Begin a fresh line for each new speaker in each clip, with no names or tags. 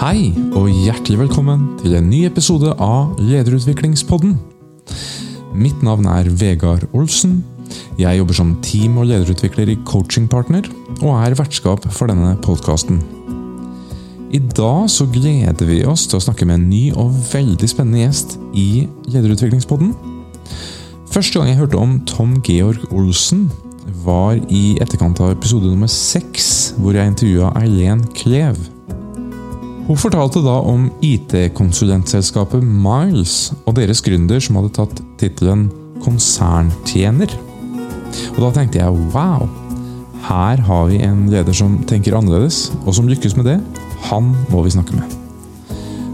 Hei, og hjertelig velkommen til en ny episode av Lederutviklingspodden. Mitt navn er Vegard Olsen. Jeg jobber som team- og lederutvikler i Coachingpartner, og er vertskap for denne podkasten. I dag så gleder vi oss til å snakke med en ny og veldig spennende gjest i Lederutviklingspodden. Første gang jeg hørte om Tom Georg Olsen, var i etterkant av episode nummer seks, hvor jeg intervjua Eileen Klev. Hun fortalte da om IT-konsulentselskapet Miles og deres gründer som hadde tatt tittelen konserntjener. Og da tenkte jeg wow, her har vi en leder som tenker annerledes, og som lykkes med det. Han må vi snakke med.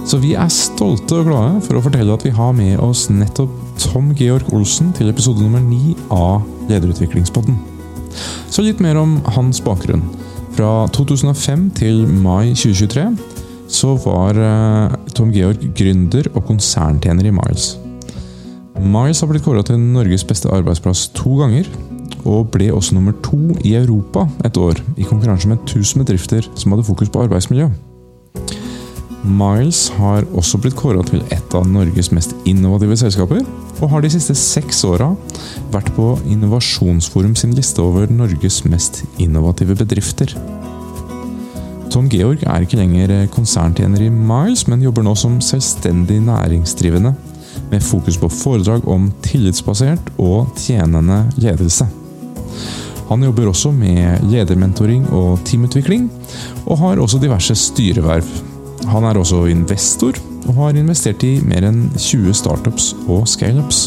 Så vi er stolte og glade for å fortelle at vi har med oss nettopp Tom Georg Olsen til episode nummer ni av Lederutviklingspodden. Så litt mer om hans bakgrunn. Fra 2005 til mai 2023 så var eh, Tom Georg gründer og konserntjener i Miles. Miles har blitt kåra til Norges beste arbeidsplass to ganger, og ble også nummer to i Europa et år, i konkurranse med 1000 bedrifter som hadde fokus på arbeidsmiljø. Miles har også blitt kåra til et av Norges mest innovative selskaper, og har de siste seks åra vært på Innovasjonsforum sin liste over Norges mest innovative bedrifter. Tom Georg er ikke lenger konserntjener i Miles, men jobber nå som selvstendig næringsdrivende, med fokus på foredrag om tillitsbasert og tjenende ledelse. Han jobber også med ledermentoring og teamutvikling, og har også diverse styreverv. Han er også investor, og har investert i mer enn 20 startups og scaleups.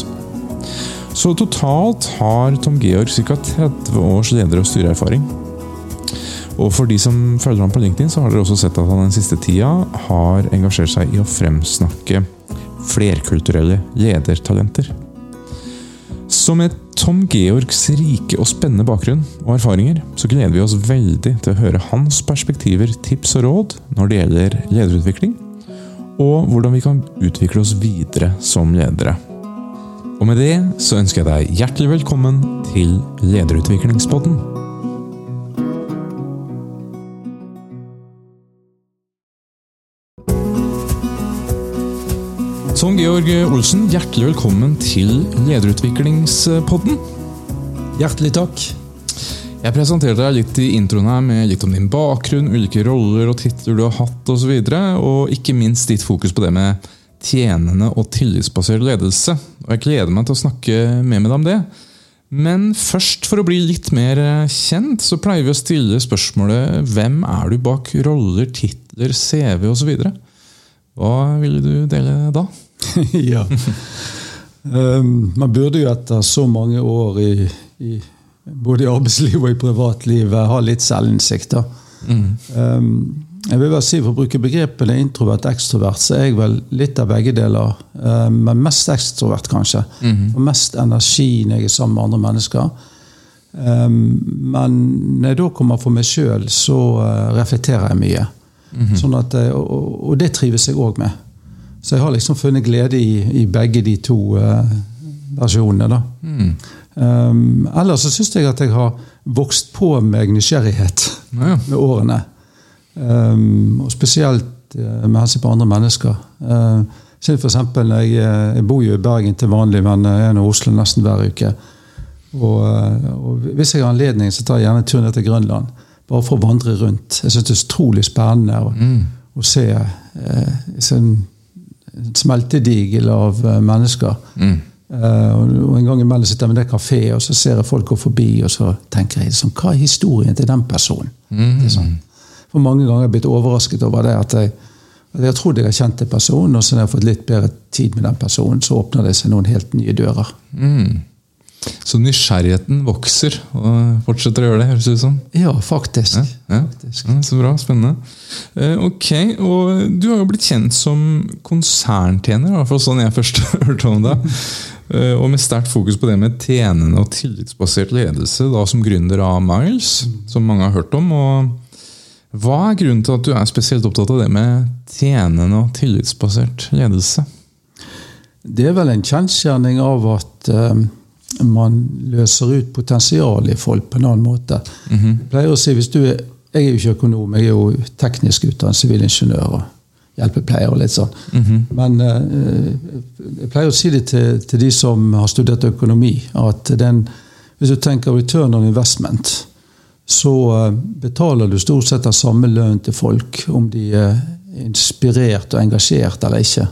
Så totalt har Tom Georg ca. 30 års leder- og styreerfaring. Og for de som følger ham på LinkedIn, så har dere også sett at han den siste tida har engasjert seg i å fremsnakke flerkulturelle ledertalenter. Så med Tom Georgs rike og spennende bakgrunn og erfaringer, så gleder vi oss veldig til å høre hans perspektiver, tips og råd når det gjelder lederutvikling, og hvordan vi kan utvikle oss videre som ledere. Og med det så ønsker jeg deg hjertelig velkommen til Lederutviklingspodden. Tom Georg Olsen, hjertelig velkommen til Lederutviklingspodden.
Hjertelig takk.
Jeg presenterte deg litt i introen her med litt om din bakgrunn, ulike roller og titler du har hatt osv. Og, så og ikke minst ditt fokus på det med tjenende og tillitsbasert ledelse. Og Jeg gleder meg til å snakke mer med deg om det. Men først, for å bli litt mer kjent, så pleier vi å stille spørsmålet hvem er du bak roller, titler, CV osv.? Hva ville du dele da?
ja. Um, man burde jo etter så mange år i, i både i arbeidsliv og i privatlivet ha litt selvinnsikt. Mm. Um, jeg vil vel si For å bruke begrepene introvert-ekstrovert, så er jeg vel litt av begge deler. Um, men mest ekstrovert, kanskje. Mm. Og mest energi når jeg er sammen med andre mennesker. Um, men når jeg da kommer for meg sjøl, så uh, reflekterer jeg mye. Mm. Sånn at, og, og, det trives jeg òg med. Så jeg har liksom funnet glede i, i begge de to uh, versjonene. da. Mm. Um, ellers så syns jeg at jeg har vokst på meg nysgjerrighet ja. med årene. Um, og spesielt uh, med hensyn på andre mennesker. Uh, for eksempel, jeg, jeg, bor jo i Bergen til vanlig, men jeg er nå i Oslo nesten hver uke. Og, og, Hvis jeg har anledning, så tar jeg gjerne tur ned til Grønland. Bare for å vandre rundt. Jeg syns det er utrolig spennende å, mm. å se eh, sånn smeltedigel av uh, mennesker. Mm. Uh, og En gang imellom sitter jeg med det kafé, og så ser jeg folk gå forbi, og så tenker jeg sånn, hva er historien til den personen? Mm. Sånn. For mange ganger har jeg blitt overrasket over det. at jeg, at jeg trodde jeg har kjent en person, og så når jeg har fått litt bedre tid med den personen, så åpner det seg noen helt nye dører. Mm.
Så nysgjerrigheten vokser og fortsetter å gjøre det? høres det ut som?
Ja, faktisk. Ja,
ja. faktisk. Ja, så bra. Spennende. Eh, ok, og Du har jo blitt kjent som konserntjener, i hvert fall sånn jeg først hørte om deg. Eh, og med sterkt fokus på det med tjenende og tillitsbasert ledelse, da som gründer av Miles, som mange har hørt om. og Hva er grunnen til at du er spesielt opptatt av det med tjenende og tillitsbasert ledelse?
Det er vel en kjensgjerning av at um man løser ut potensialet i folk på en annen måte. Mm -hmm. Jeg pleier å si, er, jeg er jo ikke økonom, jeg er jo teknisk utdannet sivilingeniør. og hjelpepleier og litt sånn. Men eh, jeg pleier å si det til, til de som har studert økonomi, at den, hvis du tenker return on investment, så eh, betaler du stort sett den samme lønn til folk om de er inspirert og engasjert eller ikke.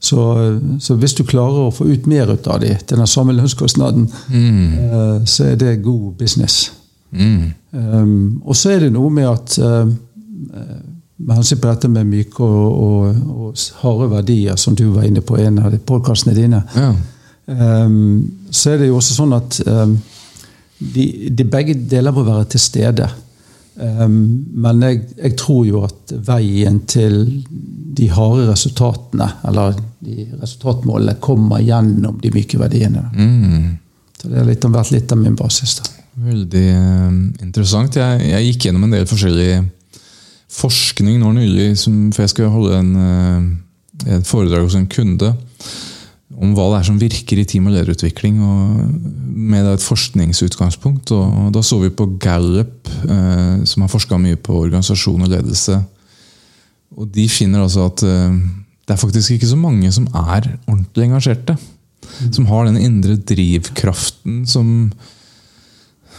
Så, eh, så hvis du klarer å få ut mer ut av dem til den samme lønnskostnaden, mm. så er det god business. Um, og så er det noe med at uh, med hensyn på dette med myke og, og, og harde verdier, som du var inne på i en av podkastene dine,
Ja.
um, så er det jo også sånn at um, de, de begge deler må være til stede. Um, men jeg, jeg tror jo at veien til de harde resultatene, eller de resultatmålene, kommer gjennom de myke verdiene. Så det har litt, vært litt av min basis. da.
Veldig eh, interessant. Jeg, jeg gikk gjennom en del forskjellig forskning nå nylig, som, for jeg skal holde en, en foredrag hos en kunde om hva det er som virker i team- og lederutvikling, og med et forskningsutgangspunkt. Og, da så vi på Gallup, eh, som har forska mye på organisasjon og ledelse. Og de finner altså at eh, det er faktisk ikke så mange som er ordentlig engasjerte. Som har den indre drivkraften som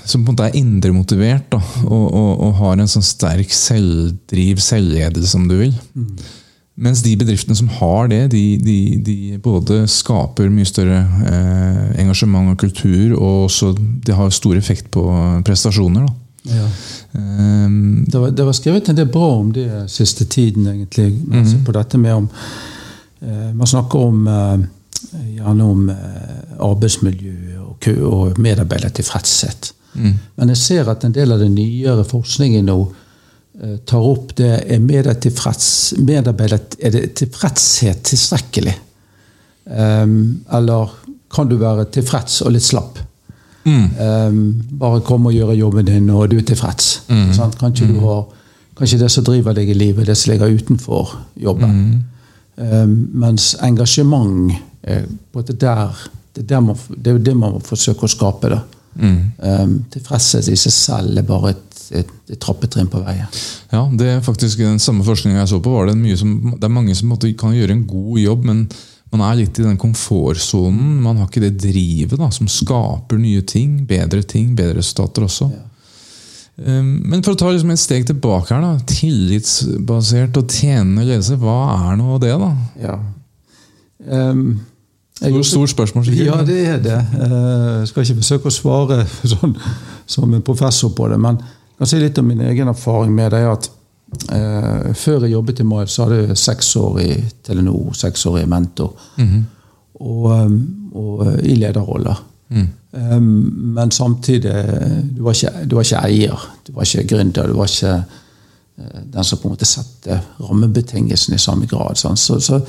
som på en måte er indremotivert og, og, og har en sånn sterk selvdriv, selvledelse, som du vil. Mens de bedriftene som har det, de, de, de både skaper mye større eh, engasjement og kultur, og også det har stor effekt på prestasjoner.
Ja.
Um,
Det var, det var skrevet en del bra om det siste tiden, egentlig. Altså på dette med om eh, Man snakker om eh, gjerne om eh, arbeidsmiljø og, og medarbeidertilfredshet. Men jeg ser at en del av den nyere forskningen nå tar opp det er medarbeider, er det tilfredshet tilstrekkelig? Um, eller kan du være tilfreds og litt slapp? Ehm, bare kom og gjør jobben din, og du er tilfreds. Sant? Kanskje, du har, kanskje det som driver deg i livet, det som ligger utenfor jobben. Um, mens engasjement er på der, det, er der man, det er jo det man må forsøke å skape. Ehm, tilfredshet i seg selv er bare et, et, et trappetrinn på veien.
Ja, det er faktisk den samme forskningen jeg så på. var Det mye som, det er mange som måtte, kan gjøre en god jobb, men man er litt i den komfortsonen. Man har ikke det drivet da, som skaper nye ting, bedre ting, bedre resultater også. Ja. Men for å ta liksom et steg tilbake her, da, tillitsbasert og tjenende ledelse, hva er nå det? da?
Ja. Um jeg
Stort, stort spørsmål, sikkert.
Ja, det er det. Eh, Jeg skal ikke forsøke å svare sånn, som en professor på det, men kan si litt om min egen erfaring med det. at eh, Før jeg jobbet i Miles, så hadde jeg seks år i Telenor, seks år i Mentor. og, um, og eh, i lederroller. Um, men samtidig du var, ikke, du var ikke eier, du var ikke gründer. Du var ikke eh, den som på en måte setter rammebetingelsene i samme grad. sånn. Så, så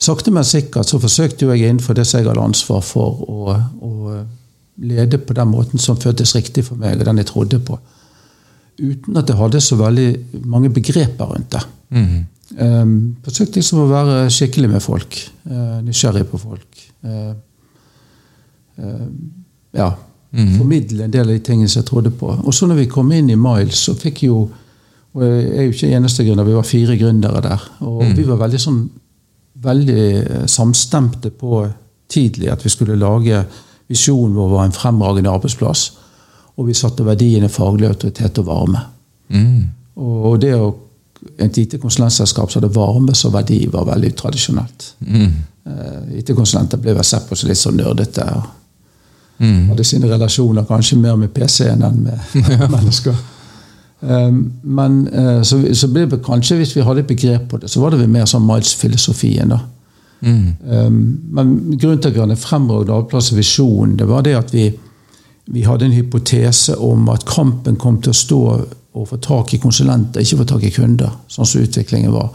sakte, men sikkert så forsøkte jeg innenfor det som jeg hadde ansvar for, å, å lede på den måten som føltes riktig for meg, og den jeg trodde på. Uten at jeg hadde så veldig mange begreper rundt det. Um, forsøkte liksom å være skikkelig med folk. Uh, nysgjerrig på folk. Uh, uh, ja, Formidle en del av de tingene som jeg trodde på. Og så når vi kom inn i Miles, så fikk jo og Jeg er jo ikke eneste gründer, vi var fire gründere der. Og vi var veldig sånn veldig samstemte på tidlig at vi skulle lage visjonen vår var en fremragende arbeidsplass. Og vi satte verdiene faglig autoritet og varme. Og det å et IT-konsulentselskap så hadde varme som verdi, var veldig utradisjonelt. Mm. IT-konsulenter ble vel sett på som litt sånn nerdete. Mm. Hadde sine relasjoner kanskje mer med PC-en enn med mennesker. Um, men eh, så, så ble det kanskje, hvis vi hadde et begrep på det, så var det vel mer sånn Miles-filosofien. da. Mm. men grunnen til at vi hadde en fremragende arbeidsplass og visjon, det var det at vi, vi hadde en hypotese om at kampen kom til å stå og få tak i konsulenter, ikke få tak i kunder. Sånn som utviklingen var.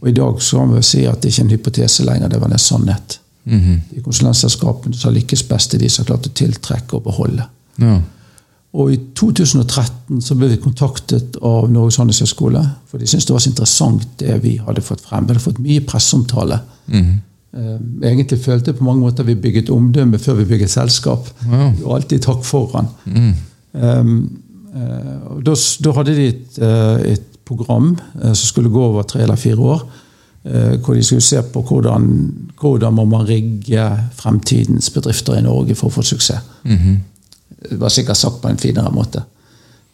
Og i dag så kan vi si at det ikke er en hypotese lenger, det var en sannhet. De konsulentselskapene som har lykkes best, er de som har klart å tiltrekke og beholde.
Ja.
Og i 2013 så ble vi kontaktet av Norges handelshøyskole. For de syntes det var så interessant det vi hadde fått frem. Vi hadde fått mye presseomtale. Eh, Egentlig følte på mange måter vi bygget omdømme før vi bygget selskap. Og alltid takk foran. Um, uh, da, da hadde de et, eh, et program uh, som skulle gå over tre eller fire år. Uh, hvor de skulle se på hvordan, hvordan må man rigge fremtidens bedrifter i Norge for å få suksess. Det var sikkert sagt på en finere måte.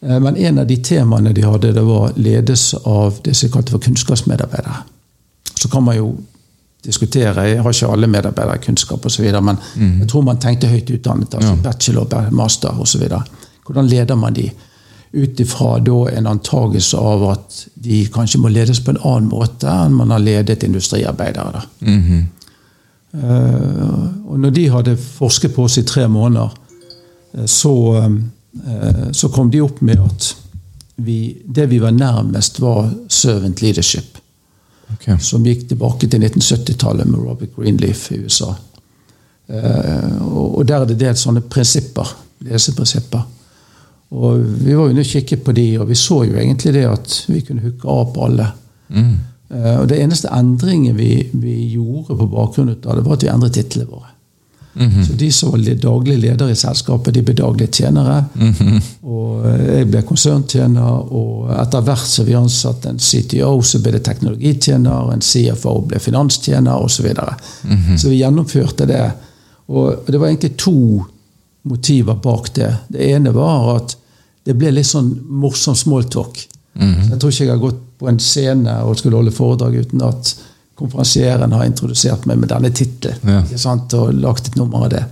Eh, Men en av de temaene de hadde, det var ledelse av det som kalte for kunnskapsmedarbeidere. Så kan man jo diskutere, jeg har ikke alle medarbeidere kunnskap osv., men jeg tror man tenkte høyt utdannet, altså bachelor, master osv. Hvordan leder man de? Ut ifra en antagelse av at de kanskje må ledes på en annen måte enn man har ledet industriarbeidere. da. uh, og når de hadde forsket på oss i tre måneder, eh, så, uh, så kom de opp med at vi, det vi var nærmest, var servant leadership.
Ok.
Som gikk tilbake til 1970-tallet med Robert Greenleaf i USA. Eh, og der er det delt sånne prinsipper, leseprinsipper. Og vi var jo og kikket på de, og vi så jo egentlig det at vi kunne hooke av på alle.
Mm.
Eh, Og det eneste endringen vi, vi gjorde på bakgrunn av det, var at vi endret titlene våre.
Mhm.
Så de som var li- daglig leder i selskapet, de ble daglig tjenere.
Mhm.
Og eh, jeg ble konserntjener, og etter hvert som vi ansatte en CTO, så ble det teknologitjener, en CFO ble finanstjener osv. Så, videre. så vi gjennomførte det. Og det var egentlig to motiver bak det. Det ene var at det ble litt sånn morsom smalltalk. Så Jeg tror ikke jeg har gått på en scene og skulle holde foredrag uten at konferansieren har introdusert meg med denne tittelen.
Ja.
Og lagt et nummer av det.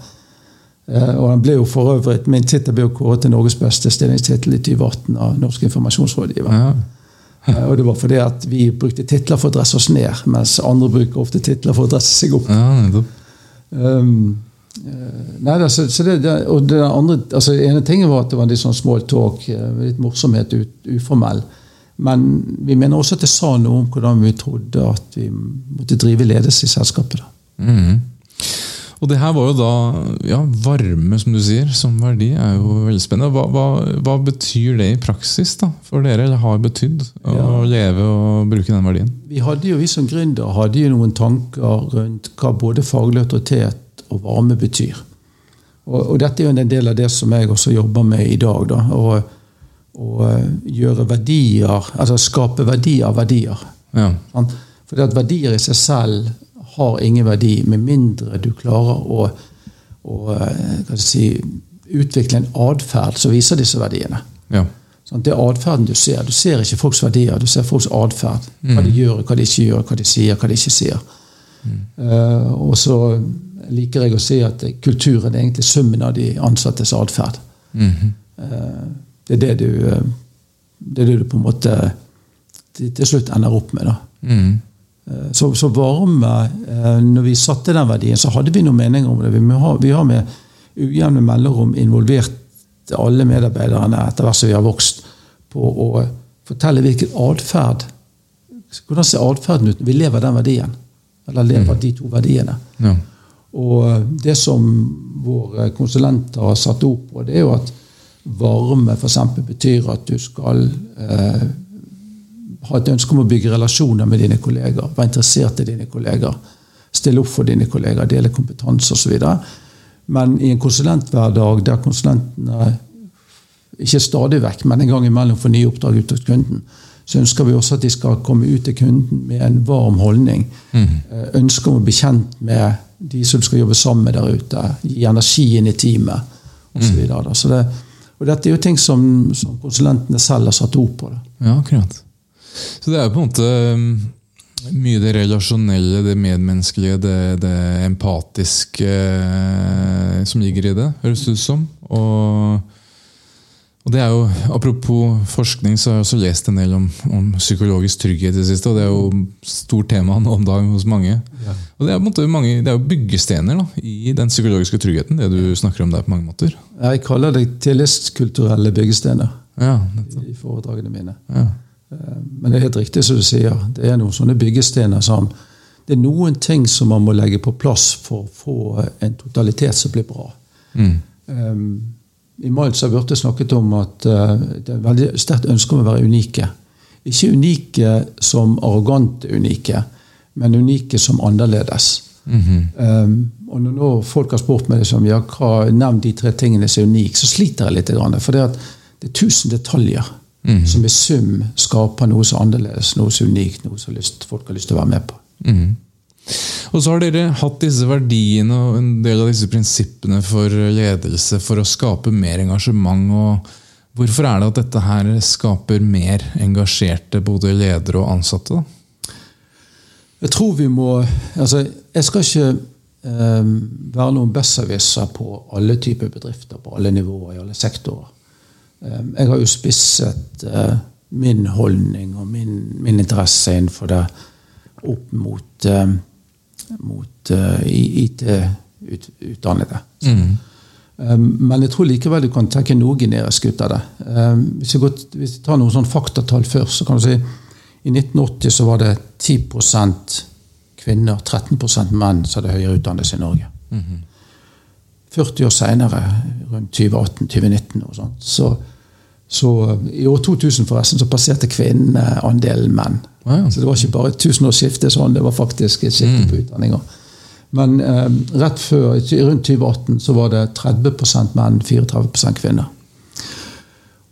Eh, Og den ble jo for øvrig, Min tittel ble jo kåret til Norges beste stillingstittel i 2018 av Norsk informasjonsrådgiver.
Ja.
Eh, Og det var fordi at vi brukte titler for å dresse oss ned, mens andre bruker ofte titler for å dresse seg opp.
ja.
Um, nei, altså, så, så det, det, og det andre, altså ene tingen var at det var en litt sånn small talk, litt morsomhet, uformell. Men vi mener også at det sa noe om hvordan vi trodde at vi måtte drive ledelse i selskapet.
Mhm. Og det her var jo da ja, varme, som du sier, som verdi er jo veldig spennende. Hva, hva, hva betyr det i praksis da, for dere, eller har betydd, å
Ja.
leve og bruke den verdien?
Vi hadde jo, vi som gründer hadde jo noen tanker rundt hva både faglig autoritet og varme betyr. Og, og dette er jo en del av det som jeg også jobber med i dag. da, Å å gjøre verdier, altså skape verdi av verdier.
Ja.
For at verdier i seg selv har ingen verdi, med mindre du klarer å, å eh, si, utvikle en atferd som viser disse verdiene.
ja.
Sånn, det er atferden du ser. Du ser ikke folks verdier, du ser folks atferd. Hva de gjør, hva de ikke gjør, hva de sier, hva de ikke sier. Eh, og så liker jeg å si at kulturen er egentlig summen av de ansattes atferd.
Mhm.
Eh, det er det du eh, det er det du på en måte til, til slutt ender opp med. da.
Mhm.
Eh, Så, så varme eh, Når vi satte den verdien, så hadde vi noen meninger om det. Vi, ha, vi har med ujevne mellomrom involvert alle medarbeiderne etter hvert som vi har vokst, på å fortelle hvilken atferd Hvordan ser atferden ut når vi lever den verdien? Eller lever de to verdiene?
ja.
Og det som våre konsulenter har satt ord på, det er jo at varme f.eks. betyr at du skal eh, ha et ønske om å bygge relasjoner med dine kolleger, være interessert i dine kolleger, stille opp for dine kolleger, dele kompetanse osv. Men i en konsulenthverdag der konsulentene ikke stadig vekk, men en gang imellom får nye oppdrag ut hos kunden, så ønsker vi også at de skal komme ut til kunden med en varm holdning. Eh, Ønske om å bli kjent med de som du skal jobbe sammen med der ute. Gi energien i teamet osv. Så videre, så det, og dette er jo ting som, som konsulentene selv har satt ord på. Det.
Ja, akkurat. Så det er jo på en måte um, mye det relasjonelle, det medmenneskelige, det, det empatiske eh, som ligger i det, høres det ut som. Og, og det er jo, Apropos forskning, så har jeg også lest en del om, om psykologisk trygghet i det siste. og Det er jo stort tema nå om dagen hos mange. Og Det er, måte mange, det er jo byggestener da, i den psykologiske tryggheten, det du snakker om der på mange måter.
Jeg kaller det tillitskulturelle byggestener
Ja,
i foredragene mine.
Ja.
Eh, Men det er helt riktig som du sier. Det er noen sånne byggestener som Det er noen ting som man må legge på plass for å få en totalitet som blir bra.
Mm.
Um, I Miles har Børte snakket om at uh, det er et veldig sterkt ønske om å være unike. Ikke unike som arrogante unike, men unike som annerledes.
Mhm.
Um, og når folk har spurt meg liksom, ja, hva, nevn de tre tingene som er unike, så sliter jeg litt. For det, at det er tusen detaljer som i sum skaper noe så annerledes, noe så unikt, noe som folk har lyst til å være med på.
Mm. Og så har dere hatt disse verdiene og en del av disse prinsippene for ledelse for å skape mer engasjement. og Hvorfor er det at dette her skaper mer engasjerte både ledere og ansatte? Da?
Jeg tror vi må altså Jeg skal ikke eh, være noen besserwisser på alle typer bedrifter, på alle nivåer, i alle sektorer. Eh, jeg har jo spisset eh, min holdning og min, min interesse innenfor det opp mot eh, mot eh, IT-utdannede. Mm. Um, men jeg tror likevel du kan tenke noe generisk ut av det. Um, hvis, jeg går, hvis, jeg tar noen sånn faktatall først, så kan du si i 1980 så var det 10% kvinner, 13 menn som hadde høyere utdannelse i Norge. Mm -hmm. 40 år seinere, rundt 2018-2019, så, så i år 2000 forresten, så passerte kvinnene andelen menn. Wow. Så det var ikke bare et tusenårsskifte sånn, det var faktisk et skifte mm. på utdanninger. Men eh, rett før, rundt 2018 så var det 30% menn, 34 kvinner.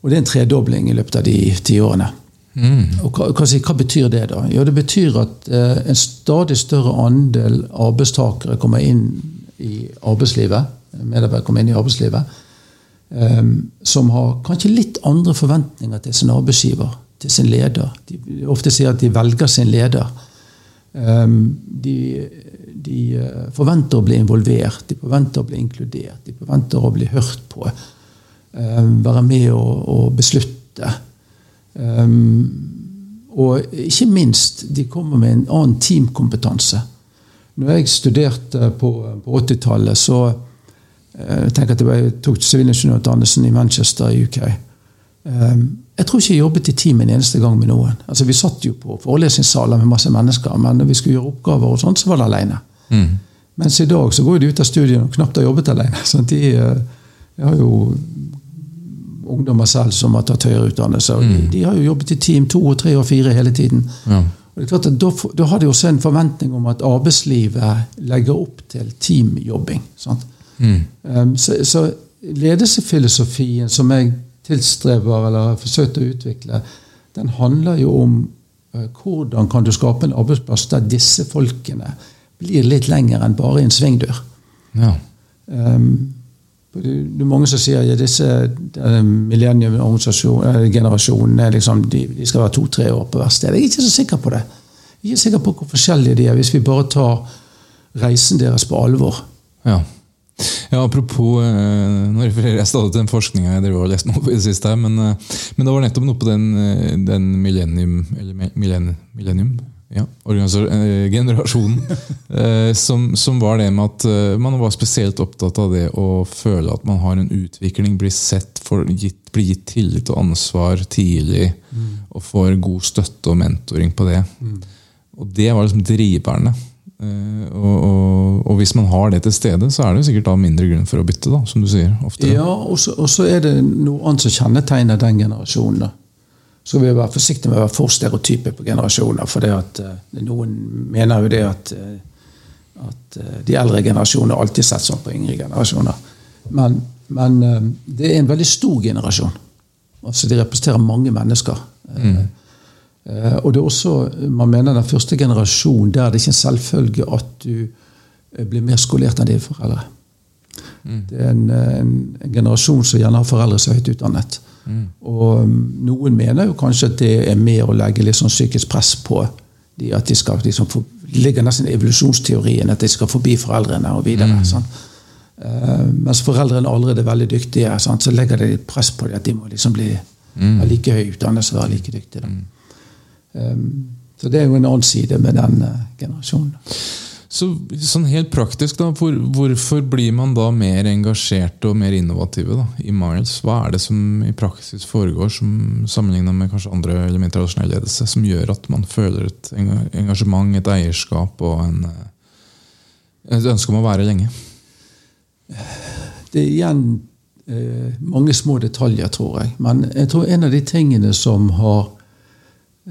Og det er en tredobling i løpet av de ti årene. Mm. Og hva, hva, hva, betyr det, da? Jo, Det betyr at eh, en stadig større andel arbeidstakere kommer inn i arbeidslivet. Medarbeidere kommer inn i arbeidslivet. Eh, som har kanskje litt andre forventninger til sin arbeidsgiver til sin leder. De ofte sier at de velger sin leder. Ehm, de, de, eh, forventer å bli involvert, de forventer å bli inkludert, de forventer å bli hørt på. Ehm, være med og, beslutte. Ehm, og ikke minst, de kommer med en annen teamkompetanse. Når jeg studerte på, på 80-tallet, så jeg tenker at jeg tok sivilingeniørutdannelsen i Manchester i UK. Jeg tror ikke jeg jobbet i team en eneste gang med noen. Altså Vi satt jo på forelesningssaler med masse mennesker, men når vi skulle gjøre oppgaver, og sånt, så var det alene. Mm. Mens i dag så går de ut av studiene og knapt har jobbet alene. Sånn, de, jeg har jo ungdommer selv som har tatt høyere utdannelse. mm. de, de, har jo jobbet i team to og tre og fire hele tiden. Ja. Og det er klart at Da, da har de også en forventning om at arbeidslivet legger opp til teamjobbing. Mm. Um, så, så ledelsesfilosofien som jeg tilstreber eller har forsøkt å utvikle, den handler jo om uh, hvordan kan du skape en arbeidsplass der disse folkene blir litt lenger enn bare en svingdør. Ja. Um, det er mange som sier at ja, disse millennium-generasjonene liksom, de, de, skal være to-tre år på hvert sted. Jeg er ikke så sikker på det. Jeg er ikke sikker på hvor forskjellige de er, hvis vi bare tar reisen deres på alvor.
Ja. Ja, Apropos eh, Nå refererer jeg stadig til den forskninga jeg drev og leste noe på i det siste. her, men, eh, men, det var nettopp noe på den, eh, den millennium, eller millennium ja, generasjonen som, som, var det med at man var spesielt opptatt av det å føle at man har en utvikling, blir sett, for, gitt, blir gitt tillit og ansvar tidlig, mm. og får god støtte og mentoring på det. Mm. Og det var liksom driverne. Eh, og, og, og, hvis man har det til stede, så er det sikkert da mindre grunn for å bytte. da, som du sier. Oftere.
Ja, og så er det noe annet som kjennetegner den generasjonen. da. Så vi være forsiktige med å være for stereotype på generasjoner. For det at uh, noen mener jo det at, uh, at de eldre generasjonene alltid sett sånn på yngre generasjoner. Men, men det er en veldig stor generasjon. Altså De representerer mange mennesker. Mm. Eh, og det er også, man mener den første generasjonen der det ikke er en selvfølge at du eh, blir mer skolert enn dine foreldre. Mm. Det er en, en, en, generasjon som gjerne har foreldre som er høyt utdannet. Mm. Og um, noen mener jo kanskje at det er mer å legge litt sånn psykisk press på de, at de skal liksom for, ligger nesten i evolusjonsteorien at de skal forbi foreldrene og videre. Mm. Sånn. Uh, mens foreldrene allerede er veldig dyktige, sånn, så legger de press på dem at de må liksom bli mm. like høy utdannet som være like dyktige. Da. Ehm, så det er jo en annen side med den eh, generasjonen.
Så sånn Helt praktisk, da, hvor, hvorfor blir man da mer engasjerte og mer innovative da, i Miles? Hva er det som i praksis foregår, som sammenlignet med kanskje andre eller tradisjonell ledelse, som gjør at man føler et engasjement, et eierskap og en, eh, et ønske om å være lenge?
Det er igjen eh, mange små detaljer, tror jeg. Men jeg tror en av de tingene som har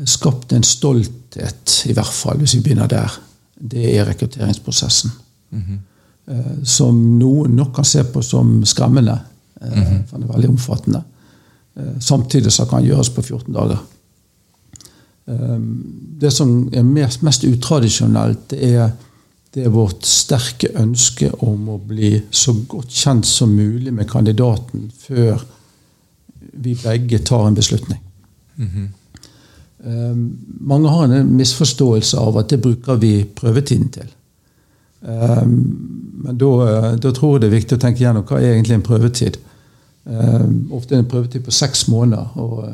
skapt en stolthet, i hvert fall, hvis vi begynner der. Det er rekrutteringsprosessen. Mm -hmm. Som noen nok kan se på som skremmende. Mm -hmm. For den er veldig omfattende. Eh, samtidig så kan gjøres på 14 dager. Det som er mest, mest utradisjonelt, det er, det er vårt sterke ønske om å bli så godt kjent som mulig med kandidaten før vi begge tar en beslutning. Mm -hmm. Mange har en misforståelse av at det bruker vi prøvetiden til. Men da, da tror jeg det er viktig å tenke gjennom hva er egentlig en prøvetid. Ofte er en prøvetid på seks måneder. og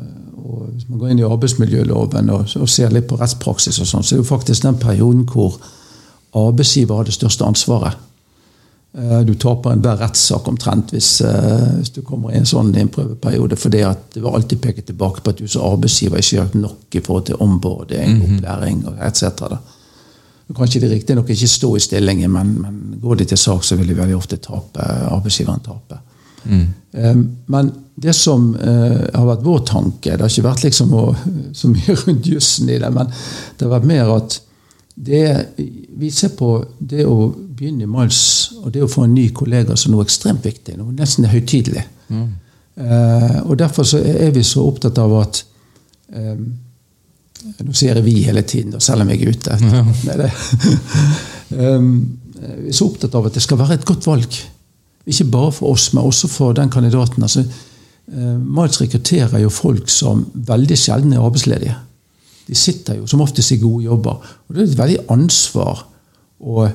og Hvis man går inn i arbeidsmiljøloven og, og ser litt på rettspraksis, og sånn, så er det jo faktisk den perioden hvor arbeidsgiver har det største ansvaret. Eh, du taper enhver rettssak omtrent hvis, eh, hvis, du kommer i en sånn innprøveperiode. For at var alltid peket tilbake på at du som arbeidsgiver ikke har gjort nok i forhold til omboarding, -hmm. opplæring etc. Kanskje det er riktig nok ikke stå i stillingen, men, men går de til sak, så vil de veldig ofte tape, arbeidsgiveren tape. Mm. Men det som har vært vår tanke Det har ikke vært liksom å, så mye rundt jussen i det, men det har vært mer at det, vi ser på det å begynne i mars, og det å få en ny kollega som noe ekstremt viktig. noe Nesten høytidelig. Mm. Eh, og Derfor så er vi så opptatt av at eh, Nå sier jeg 'vi' hele tiden, selv om jeg er ute. Ja. um, vi er så opptatt av at det skal være et godt valg. Ikke bare for oss, men også for den kandidaten. altså eh, Miles rekrutterer jo folk som veldig sjelden er arbeidsledige. De sitter jo som oftest i gode jobber. Og det er et veldig ansvar å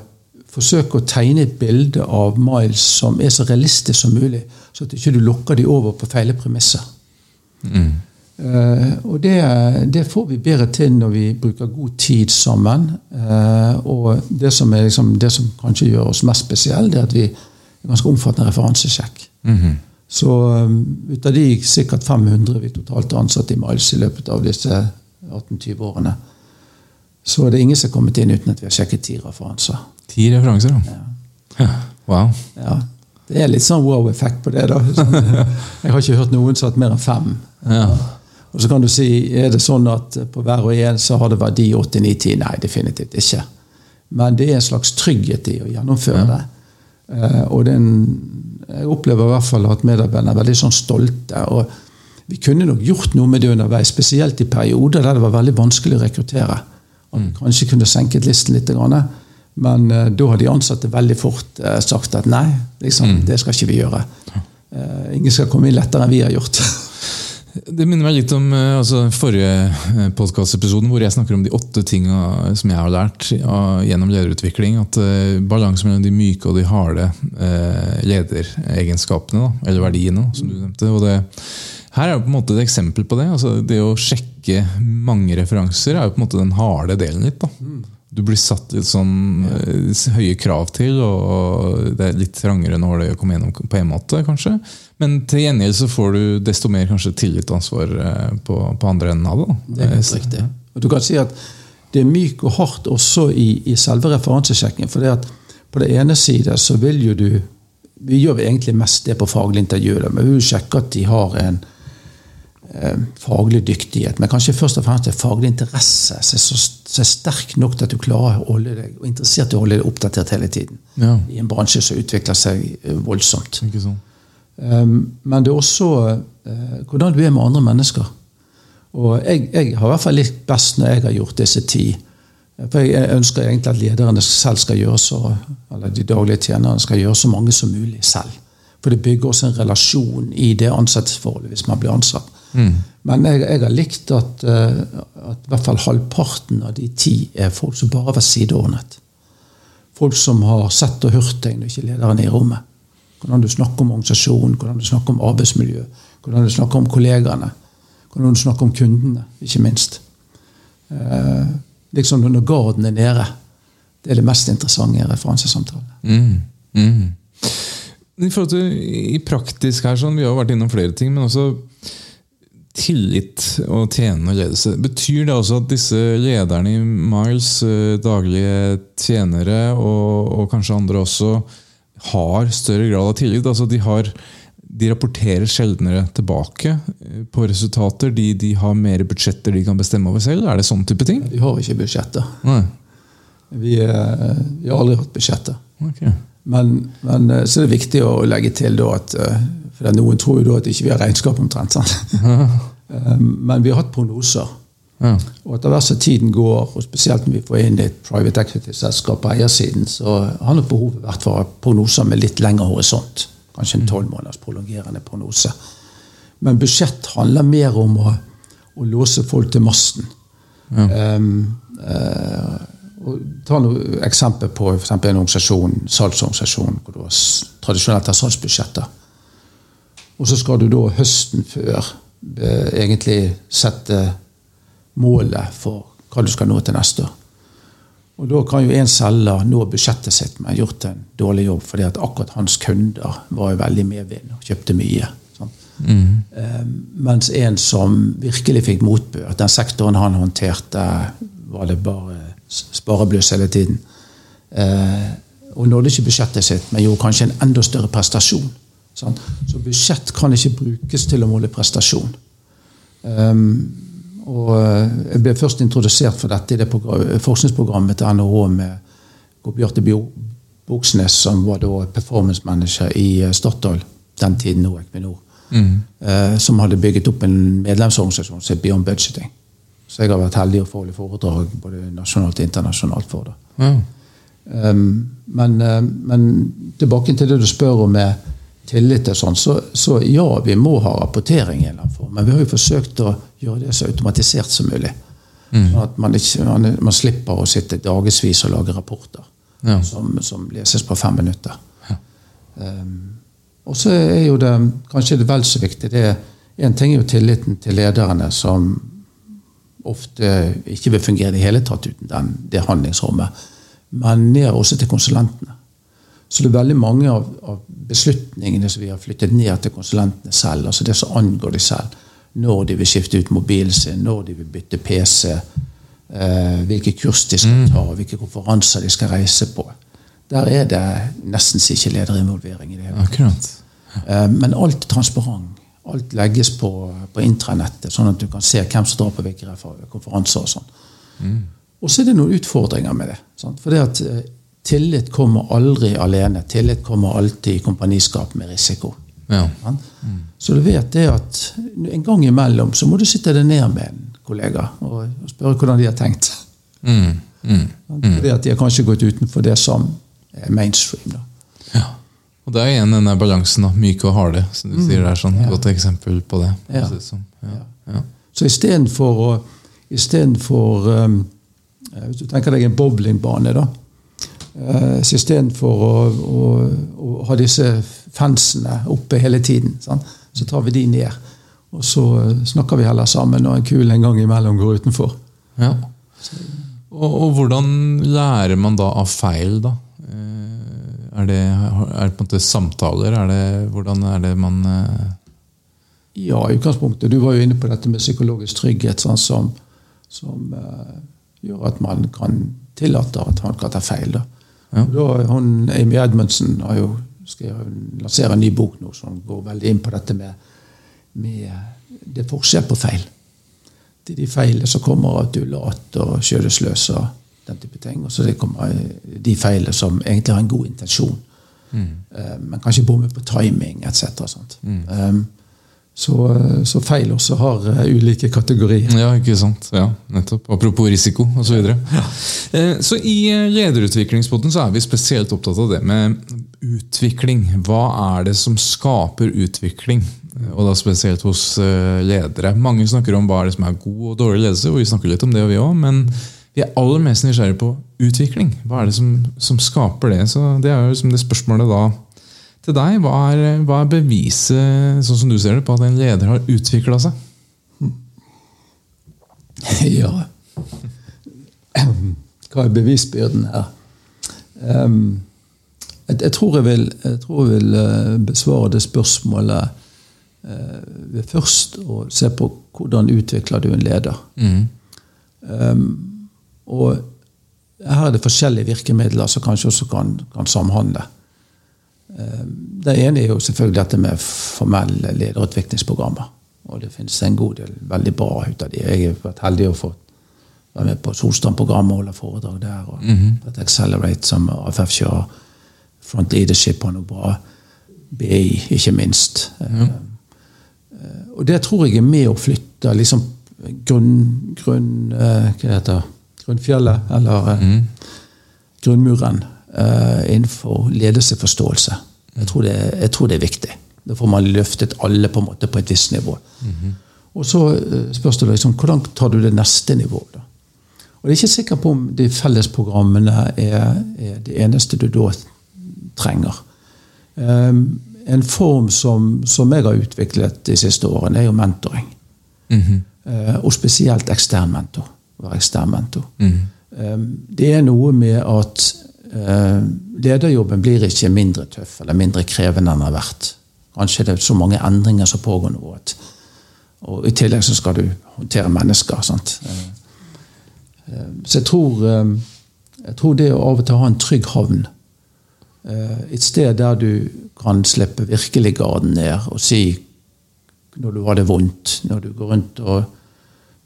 forsøke å tegne et bilde av Miles som er så realistisk som mulig, så at ikke du lokker de over på feile premisser. Mm. Uh, og det, det, får vi bedre til når vi bruker god tid sammen. Uh, og det som, liksom, det som kanskje gjør oss mest spesielle, det er at vi er ganske omfattende referansesjekk. Mm -hmm. Så um, ut av de sikkert 500 vi totalt har ansatt i Miles i løpet av disse 18-20-årene, så er det ingen som har kommet inn uten at vi har sjekket ti referanser.
Ti referanser, ja. Wow.
Ja. Det er litt sånn wow-effekt på det. da. Sånn, jeg har ikke hørt noen som har hatt mer enn fem. Ja. Og så kan du si, Er det sånn at på hver og en så har det verdi 8-9-10? Nei, definitivt ikke. Men det er en slags trygghet i å gjennomføre ja. det. Uh, og en, jeg opplever i hvert fall at medarbeiderne er veldig sånn stolte. og vi kunne nok gjort noe med det underveis, spesielt i perioder der det var veldig vanskelig å rekruttere. Og mm. Kanskje kunne senket listen litt. Men uh, da har de ansatte veldig fort uh, sagt at nei, liksom, mm. det skal ikke vi gjøre. Uh, ingen skal komme inn lettere enn vi har gjort.
Det minner meg litt om altså, forrige podkastepisode, hvor jeg snakker om de åtte tinga som jeg har lært av, gjennom lederutvikling. At Balanse mellom de myke og de harde lederegenskapene, da, eller verdiene, som du nevnte. og det her er jo på en måte et eksempel på det. altså Det å sjekke mange referanser er jo på en måte den harde delen litt. da. Du blir satt litt sånn ja. høye krav til, og det er litt trangere når det kommer gjennom på en måte, kanskje. Men til gjengjeld så får du desto mer kanskje tillit og ansvar uh, på, på, andre enden av det.
Da. Det er helt riktig. Og du kan si at det er myk og hardt også i, i selve referansesjekken. For det at på det ene side så vil jo du Vi gjør egentlig mest det på faglig intervju, men vi vil sjekke at de har en Eh, faglig dyktighet, men kanskje først og fremst en faglig interesse som er, så, er sterk nok til at du klarer å holde deg og interessert i å holde deg oppdatert hele tiden. Ja. I en bransje som utvikler seg eh, voldsomt. Sånn. Men det er også uh, hvordan du er med andre mennesker. Og jeg, jeg har i hvert fall litt best når jeg har gjort disse ti. For Jeg ønsker egentlig at lederne selv skal gjøre så, eller de daglige tjenerne skal gjøre så mange som mulig selv. For det bygger også en relasjon i det ansettelsesforholdet hvis man blir ansatt. Mm. Men jeg, jeg, har likt at, uh, at, i hvert fall halvparten av de ti er folk som bare har vært sideordnet. Folk som har sett og hørt deg når ikke lederen er i rommet. Hvordan du snakker om organisasjonen, hvordan du snakker om arbeidsmiljø, hvordan du snakker om kollegaene. Hvordan du snakker om kundene, ikke minst. Eh, liksom når garden er nede. Det er det mest interessante i referansesamtalen. Mm. Mm.
I forhold til i praktisk her, sånn, Vi har vært innom flere ting, men også tillit og tjenende ledelse. Betyr det også at disse lederne i Miles, eh, daglige tjenere og, og, kanskje andre også, har større grad av tillit? Altså de, har, de rapporterer sjeldnere tilbake eh, på resultater. De, de, har mer budsjetter de kan bestemme over selv? Er det sånn type ting?
Vi har ikke budsjetter. Vi, eh, vi, har aldri hatt budsjetter. Okay. Men, men, så er det viktig å legge til at for Noen tror jo da at ikke vi har regnskap omtrent. Sant? Eh, men vi har hatt prognoser.
Ja.
Og etter hvert som tiden går, og spesielt når vi får inn et private equity-selskap på eiersiden, så har nok behovet vært for prognoser med litt lengre horisont. Kanskje en tolv måneders prolongerende prognose. Men budsjett handler mer om å, å låse folk til masten. Um, uh, ta noe eksempel på for eksempel en organisasjon, salgsorganisasjon hvor du har tradisjonelt har salgsbudsjetter. Og så skal du da høsten før egentlig sette målet for hva du skal nå til neste år. Og da kan jo en selger nå budsjettet sitt med gjort en dårlig jobb, fordi at akkurat hans kunder var jo veldig medvind og kjøpte mye. Mm. Eh, mens en som virkelig fikk motbør, den sektoren han håndterte, var det bare sparebluss hele tiden. Eh, og nådde ikke budsjettet sitt, men gjorde kanskje en enda større prestasjon. Sant? Så budsjett kan ikke brukes til å måle prestasjon. Um, og eh, jeg ble først introdusert for dette i det forskningsprogrammet til NHH med Bjarte Boksnes, som var da performance manager i eh, Statoil, den tiden nå Equinor. uh, som hadde bygget opp en medlemsorganisasjon som het Beyond Budgeting. Så jeg har vært heldig å få holde foredrag både nasjonalt og internasjonalt for det.
Mm.
Um, men, uh, men tilbake til det du spør om med tillit og sånn, så, så ja, vi må ha rapportering i en eller annen form. Men vi har jo forsøkt å gjøre det så automatisert som mulig. Sånn at man, ikke, man, man slipper å sitte dagevis og lage rapporter
Ja.
som, som leses på fem minutter. Um, og så er jo det kanskje det vel så viktig det En ting er jo tilliten til lederne, som ofte ikke vil fungere i det hele tatt uten den, det handlingsrommet. Men ned også til konsulentene. Så det er veldig mange av, av beslutningene som vi har flyttet ned til konsulentene selv. altså Det som angår de selv. Når de vil skifte ut mobilen sin, når de vil bytte PC, eh, hvilke kurs de skal ta, hvilke konferanser de skal reise på. Der er det nesten ikke lederinvolvering i det hele tatt. Eh, Men alt er transparent. Alt legges på, på intranettet, sånn at du kan se hvem som drar på hvilke konferanser. og sånn. Og så er det noen utfordringer med det. Sant? For det at eh, tillit kommer aldri alene. Tillit kommer alltid i kompaniskap med risiko.
Ja.
Så du vet det at en gang imellom så må du sitte deg ned med en kollega og, spørre hvordan de har tenkt.
Mm. Mm.
Fordi at de har kanskje gått utenfor det som er mainstream. da.
ja. Og det er igjen denne balansen, da. Myke og harde, som du sier. Det er sånn godt eksempel på det.
Ja.
sånn. Ja. Ja.
Så istedenfor å Istedenfor um, eh, Hvis du tenker deg en bowlingbane, da. Uh, så istedenfor å, å, å ha disse fansene oppe hele tiden, sant? så tar vi de ned. Og så eh, snakker vi heller sammen når en kul en gang imellom går utenfor.
Ja. Og, og hvordan lærer man da av feil, da? Eh, Er det, er det på en måte samtaler? Er det, hvordan er det man eh,
Ja, i utgangspunktet. Du var jo inne på dette med psykologisk trygghet, sånn som, som eh, gjør at man kan tillate at han kan ta feil. Da.
Ja.
Da hun, Amy Edmundsen har jo lansert en ny bok nå som går veldig inn på dette med, med Det er forskjell på feil. Det er de feilene som kommer av at du er lat og skjødesløs og den type ting. Og så det kommer de feilene som egentlig har en god intensjon, eh, men kanskje bommer på timing etc. Sånt. Um, så, så feil også har eh, ulike kategorier.
Ja, ikke sant. Ja, nettopp. Apropos risiko osv. Så, videre. Eh, så i eh, lederutviklingspodden så er vi spesielt opptatt av det med utvikling. Hva er det som skaper utvikling? Eh, Og da spesielt hos eh, ledere. Mange snakker om hva er det som er god og dårlig ledelse, og vi snakker litt om det, vi òg, men vi er aller mest nysgjerrige på utvikling. Hva er det som, som skaper det? Så Det er jo liksom det spørsmålet da til deg. Hva er, hva er beviset, sånn som du ser det, på at en leder har utvikla seg?
Ja Hva er bevisbyrden her? Jeg, jeg, tror jeg vil, jeg tror jeg vil eh, besvare det spørsmålet eh, ved først å se på hvordan utvikler du en leder. Mm. og her er det forskjellige virkemidler som kanskje også kan, kan samhandle. Ehm, det ene er jo selvfølgelig dette med formelle lederutviklingsprogrammer. Og det finnes en god del veldig bra ut av de. Jeg har vært heldig å få være med på Solstrand-programmet og holde foredrag der. og mm -hmm. Accelerate som AFF kjører. Front Leadership har noe bra. BI, ikke minst. Eh, Og det tror jeg er med å flytte liksom, grunn, grunn, eh, hva heter det? grunnfjellet, eller mm. grunnmuren, eh, innenfor ledelsesforståelse. Jeg tror, det, jeg tror det er viktig. Da får man løftet alle på en måte på et visst nivå. Og så eh, spørs det liksom, hvordan tar du det neste nivået. da? Og Jeg er ikke sikker på om de fellesprogrammene er, er det eneste du da trenger. Um, en form som, som jeg har utviklet de siste årene, er jo mentoring. Eh, og spesielt ekstern mentor. Være ekstern mentor. Um, det er noe med at lederjobben blir ikke mindre tøff eller mindre krevende enn den har vært. Kanskje det er så mange endringer som pågår nå. At, og I tillegg så skal du håndtere mennesker. sant? Eh, eh, Så jeg tror, eh, jeg tror det å av og til ha en trygg havn eh, Et sted der du kan slippe virkelig garden ned og si når du har det vondt, når du går rundt og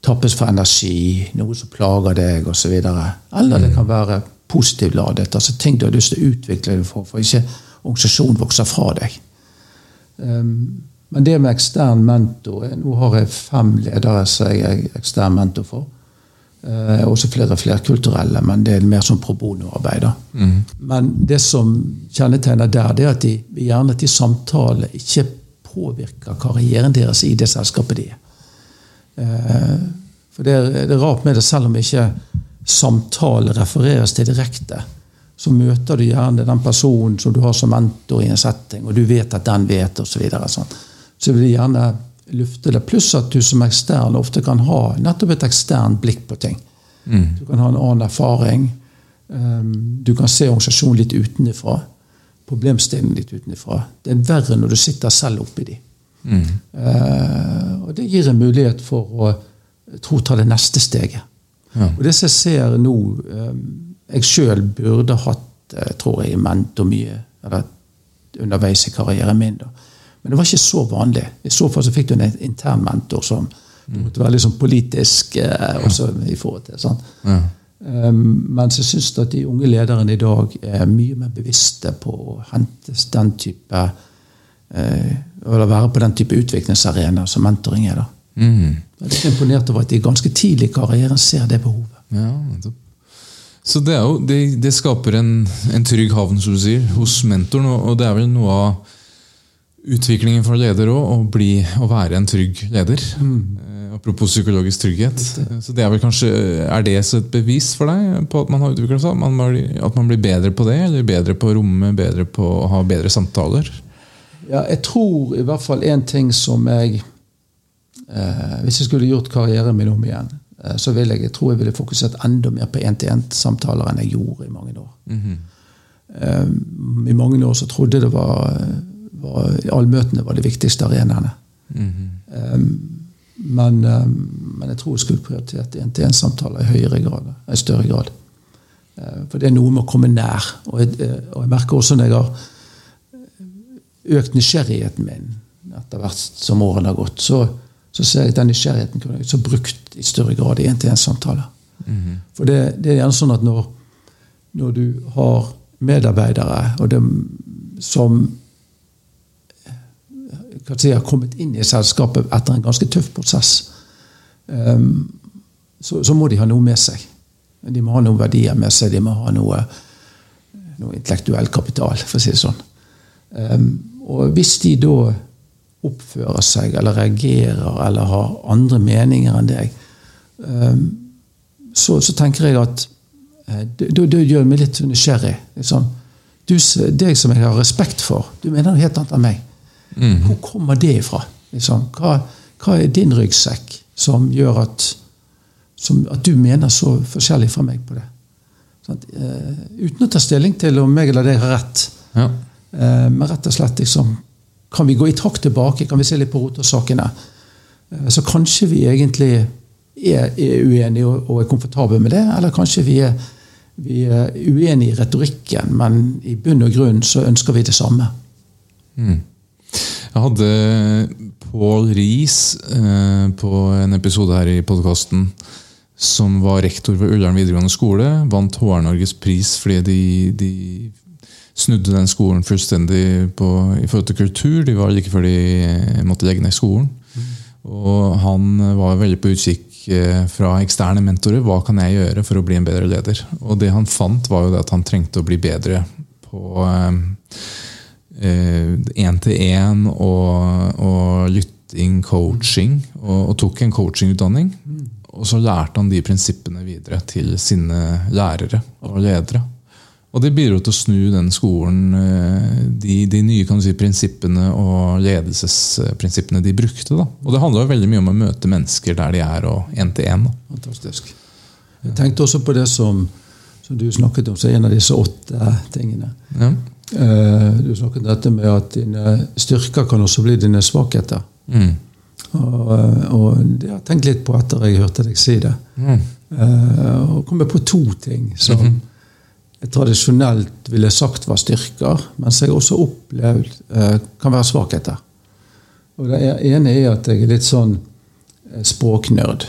tappes for energi, noe som plager deg osv. Eller det kan være positivt ladet. altså Ting du har lyst til å utvikle deg for, for ikke organisasjonen vokser fra deg. Um, men det med ekstern mentor eh, Nå har jeg fem ledere som jeg er ekstern mentor for. Uh, også flere flerkulturelle, men det er mer som pro bono-arbeid. Mm. Men det som kjennetegner der, det er at de gjerne at de samtaler ikke påvirker karrieren deres i det selskapet de er. Uh, For det er, det er rart med det, selv om ikke samtale refereres til direkte, så møter du gjerne den personen som du har som mentor i en setting, og du vet at den vet, osv. Så, videre, sånn. så vil du gjerne lufte det. Pluss at du som ekstern ofte kan ha nettopp et eksternt blikk på ting. Du kan ha en annen erfaring. Um, Du kan se organisasjonen litt utenfra. Problemstillingen litt utenfra. Det er verre når du sitter selv oppi de. Mm. og det gir en mulighet for å tro ta det neste steget. Og det som jeg ser nå eh, Jeg sjøl burde hatt eh, tror jeg, mentor mye eller underveis i karrieren min. da. Men det var ikke så vanlig. I så fall så fikk du en intern mentor som du måtte være litt sånn politisk eh, også i forhold til. sant? Um, mens jeg syns at de unge lederne i dag er mye mer bevisste på å hente den type Eller være på den type utviklingsarena som mentoring er. da. Jeg er litt imponert over at de ganske tidlig i karrieren ser det behovet.
Ja, nettopp. Så det, er jo, det, det skaper en, en trygg havn som du sier, hos mentoren, og, det er vel noe av utviklingen for leder òg, å, være en trygg leder. Mm. apropos psykologisk trygghet. Så det er vel kanskje, er det så et bevis for deg på at man har utviklet seg? At man, blir- at man blir bedre på det, eller bedre på å romme, bedre på å ha bedre samtaler?
Ja, jeg tror i hvert fall en ting som jeg eh, Hvis jeg skulle gjort karrieren min om igjen, eh, så ville jeg, jeg tror jeg ville fokusert enda mer på én-til-én-samtaler enn jeg gjorde i mange år. eh, I mange år så trodde jeg det var, var Allmøtene var de viktigste arenaene. Eh, men, eh, men jeg tror jeg skulle prioritert én-til-én-samtaler i høyere grad. I større grad. Eh, for det er noe med å komme nær. Og jeg, eh, og jeg merker også når jeg har økt nysgjerrigheten min etter hvert som årene har gått, så, så ser jeg at den nysgjerrigheten kunne jeg så brukt i større grad i én-til-én-samtaler. For det, det er gjerne sånn at når, når du har medarbeidere og dem som kan si, har kommet inn i selskapet etter en ganske tøff prosess, um, så, så må de ha noe med seg. De må ha noen verdier med seg. De må ha noe, noe intellektuell kapital, for å si det sånn. Um, og hvis de da oppfører seg eller reagerer eller har andre meninger enn deg, ehm, så, så tenker jeg at eh, det, gjør meg litt nysgjerrig. Liksom. Du, deg som jeg har respekt for, du mener noe helt annet enn meg. Hvor kommer det ifra? Liksom? Hva, hva er din ryggsekk som gjør at, som, at du mener så forskjellig fra meg på det? Sånn, uh, uten å ta stilling til om meg eller deg har rett.
Ja.
Uh, men rett og slett liksom, kan vi gå i takt tilbake, kan vi se litt på rotårsakene. Eh, så kanskje vi egentlig er, er uenige og, og er komfortable med det, eller kanskje vi er, vi er uenige i retorikken, men i bunn og grunn så ønsker vi det samme.
Jeg hadde Pål Riis eh, på en episode her i podkasten som var rektor ved Ullern videregående skole. Vant HR-Norges pris fordi de, de snudde den skolen fullstendig på, i forhold til kultur. De var like før de eh, måtte legge ned skolen. Og han var veldig på utkikk eh, fra eksterne mentorer. Hva kan jeg gjøre for å bli en bedre leder? Og det han fant, var jo det at han trengte å bli bedre på én-til-én og, og lytting, coaching. Og, og tok en coachingutdanning. Og så lærte han de prinsippene videre til sine lærere og ledere. Og det bidro til å snu den skolen, eh, de, de nye si, prinsippene og ledelsesprinsippene de brukte. Da. Og det handler jo veldig mye om å møte mennesker der de er, og én til én.
Fantastisk. Jeg tenkte også på det som, som du snakket om, så en av disse åtte tingene. Ja. Eh, du snakket om dette med at dine styrker kan også bli dine svakheter. Mm. Og, og, det har jeg tenkt litt på etter jeg hørte deg si det. Mm. Og kommer på to ting som mm -hmm tradisjonelt ville sagt var styrker, mens jeg også opplevd eh, kan være svakheter. Og Det ene er at jeg er litt sånn eh, språknerd.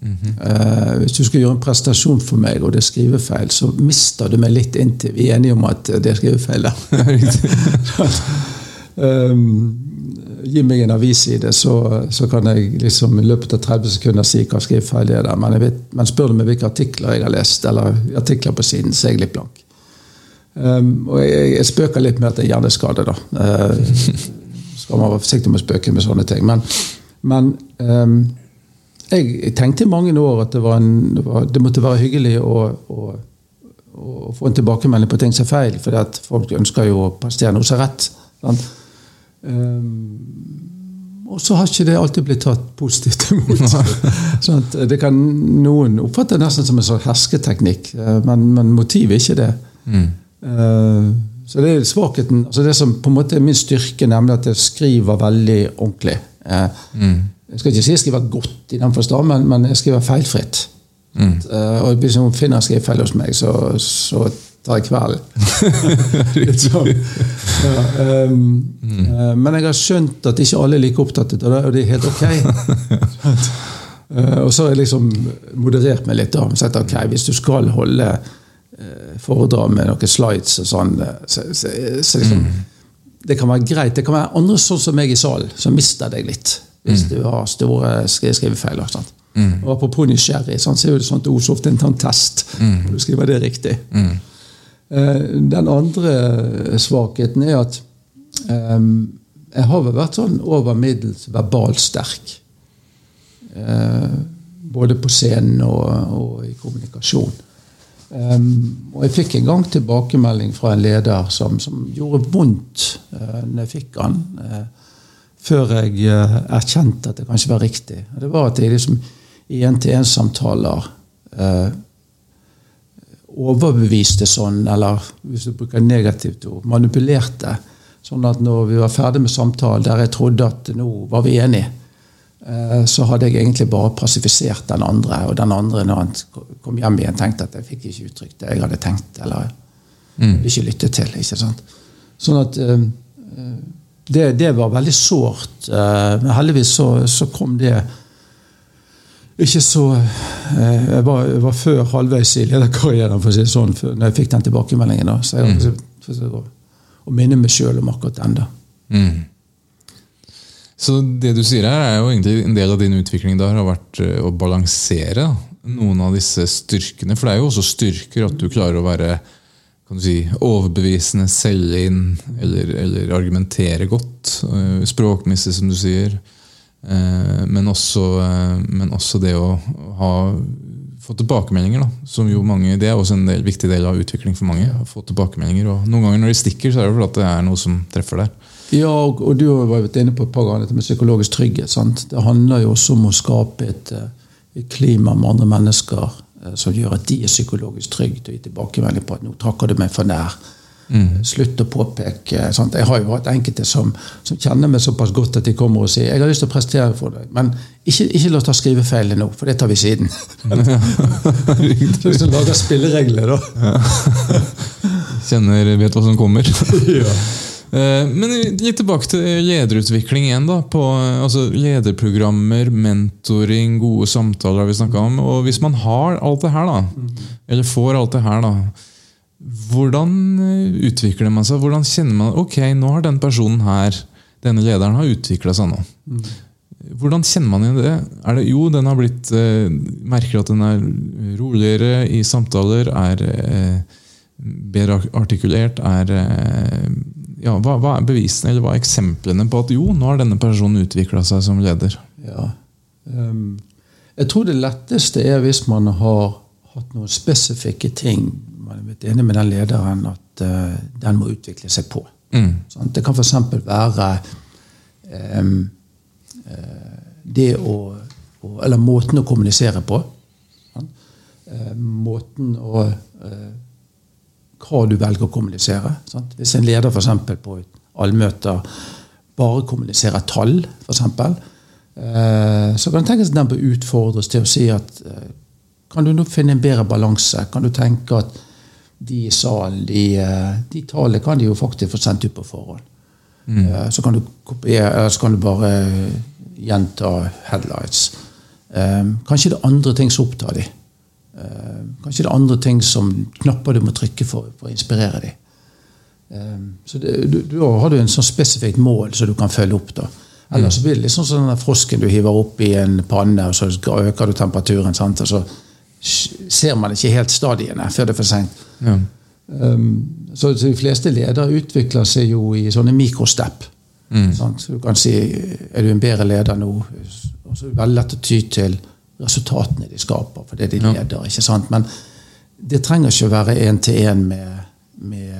Mm -hmm. hvis du skal gjøre en prestasjon for meg, og det er skrivefeil, så mister du meg litt inntil vi er enige om at det er skrivefeil der. um, gi meg en avisside, så, så, kan jeg liksom i løpet av 30 sekunder si hva skrivefeil det er der. Men, vet, men, spør du meg hvilke artikler jeg har lest, eller artikler på siden, så er jeg litt blank. Um, og jeg, jeg, spøker litt med at det er hjerneskade, da. Uh, skal man være forsiktig med å spøke med sånne ting. Men, men um, jeg tenkte i mange år at det, en, det, var, det måtte være hyggelig å, å, å, få en tilbakemelding på ting som er feil, for folk ønsker jo å prestere noe som er rett. Um, og så har ikke det alltid blitt tatt positivt imot. sånn det kan Noen oppfatte nesten som en sånn hersketeknikk, eh, men, men motivet er ikke det. Mm. Eh, så det er svakheten altså Det som på en måte er min styrke, nemlig at jeg skriver veldig ordentlig. Eh, mm. Jeg skal ikke si jeg skriver godt i den forstand, men, men jeg skriver feilfritt. Mm. Uh, og hvis noen finner skrivefeil hos meg, så, så tar kveld kvelden. sånn. ja, um, mm. uh, men jeg har skjønt at ikke alle er like opptatt av det, og det er helt ok. uh, og så har jeg liksom moderert meg litt. da, sett, ok, Hvis du skal holde uh, foredrag med noen slides og sånn. Så, så, så liksom, mm. Det kan være greit. Det kan være andre sånn som meg i salen, som mister deg litt. Hvis mm. du har store skrivefeil. Sant? Mm. Og Apropos nysgjerrig, så er det sånn at ord så ofte en test. Mm. du skriver det riktig. Mm. Eh, den andre svakheten er at jeg har vel vært sånn over middels verbalt sterk. Uh, både på scenen og, og i kommunikasjon. Um, og jeg fikk en gang tilbakemelding fra en leder som, som gjorde vondt uh, når jeg fikk han, Uh, før jeg uh, erkjente at det kanskje var riktig. Det var at jeg liksom i én-til-én-samtaler overbeviste sånn, eller hvis du bruker negativt ord, manipulerte. Sånn at når vi var ferdig med samtalen der jeg trodde at nå var vi enige, Eh, så hadde jeg egentlig bare passifisert den andre. Og den andre, når han kom hjem igjen, tenkte at jeg fikk ikke uttrykt det jeg hadde tenkt. Eller mm. ikke lyttet til. ikke sant? Sånn at eh, det, det var veldig sårt. Eh, men heldigvis så, så kom det ikke så Jeg var, jeg var før halvveis i lederkarrieren, for å si det sånn, når jeg fikk den tilbakemeldingen. da, Så jeg mm. å minne meg sjøl om akkurat den. da. Mm.
Så det du sier her, er jo egentlig en del av din utvikling der har vært eh, å balansere noen av disse styrkene. For det er jo også styrker at du klarer å være kan du si, overbevisende, selge inn eller, eller argumentere godt. Eh, språkmessig, som du sier. Eh, men også, men også det å ha få tilbakemeldinger. da, som jo mange, Det er også en del, viktig del av utvikling for mange. å få tilbakemeldinger, og Noen ganger når de stikker, så er det fordi det er noe som treffer der.
Ja, og, og du har vært inne på et par ganger dette med psykologisk trygghet. Sant? Det handler jo også om å skape et, eh, et klima med andre mennesker eh, som gjør at de er psykologisk trygge til å gi tilbakemelding på at 'nå trakker du meg for nær'. Mm. Slutt å påpeke. Sant? Jeg har jo hatt enkelte som, som, kjenner meg såpass godt at de kommer og sier 'jeg har lyst til å prestere for deg', men ikke, ikke la oss ta skrivefeilene nå, for det tar vi siden. så lager spilleregler, da.
Kjenner, vet hva som kommer. ja. Eh, men litt tilbake til lederutvikling igjen. da, på altså Lederprogrammer, mentoring, gode samtaler har vi snakka om. og Hvis man har alt det her, da, eller får alt det her, da, hvordan eh, utvikler man seg? Hvordan kjenner man ok, nå har den personen her, denne lederen, har utvikla seg nå. Hvordan kjenner man igjen det? Er det jo, den har blitt eh, Merker at den er roligere i samtaler, er eh, bedre artikulert, er eh, ja, hva, hva, er bevisene eller hva er eksemplene på at jo, nå har denne personen utvikla seg som leder?
Ja. Um, jeg tror det letteste er hvis man har hatt noen spesifikke ting man er blitt enig med den lederen at uh, den må utvikle seg på. Mm. Sånn, det kan f.eks. være um, uh, det å, å, Eller måten å kommunisere på. Sånn. Uh, måten å Hva du velger å kommunisere. Sånn? Hvis en leder for på et allmøte bare kommuniserer tall, f.eks., så kan det tenkes at den bør utfordres til å si at kan du nå finne en bedre balanse? Kan du tenke at de i salen, de, eh, de tallene kan de jo faktisk få sendt ut på forhånd. Mm. Eh, så, kan du kopiere, så kan du bare gjenta headlights. Eh, kanskje det er andre ting som opptar de. Kanskje det er andre ting som knapper du må trykke for, for å inspirere de. Så det, du, da har du en sånn spesifikt mål som du kan følge opp. da. Ellers mm. blir det litt sånn som den frosken du hiver opp i en panne, og så øker du temperaturen. Sant? og så ser man ikke helt stadiene før det er for seint. Ja. Um, så, de fleste ledere utvikler seg jo i sånne mikrostep. Mm. Så du kan si er du en bedre leder nå, så er det veldig lett å ty til resultatene de skaper, for det de ja. leder. ikke sant? Men det trenger ikke å være én-til-én med, med,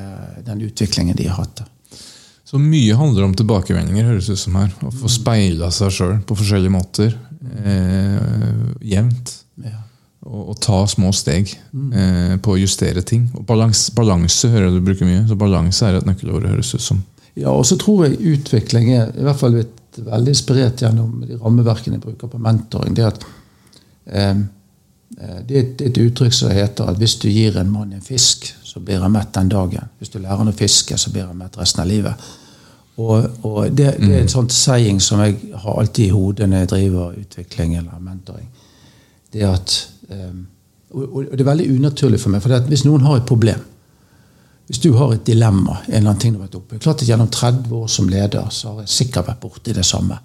den utviklingen de har hatt.
Så mye handler om tilbakevendinger, høres ut som her. Å få speila seg sjøl på forskjellige måter. Eh, jevnt. Ja å, ta små steg mm. eh, på å justere ting. Og balans, balanse hører jeg du bruker mye, så balanse er et nøkkelord. høres ut som.
Ja, og så tror jeg utvikling er i hvert fall blitt veldig inspirert gjennom de rammeverkene jeg bruker på mentoring. Det, at, eh, eh det er et uttrykk som heter at hvis du gir en mann en fisk, så blir han mett den dagen. Hvis du lærer han å fiske, så blir han mett resten av livet. Og, og det, det, er et mm. sånt saying som jeg har alltid i hodet når jeg driver utvikling eller mentoring. Det at Ehm, og det er veldig unaturlig for meg. for Hvis noen har et problem, hvis du har et dilemma en eller annen ting du har vært oppe, klart at Gjennom 30 år som leder så har jeg sikkert vært borti det samme.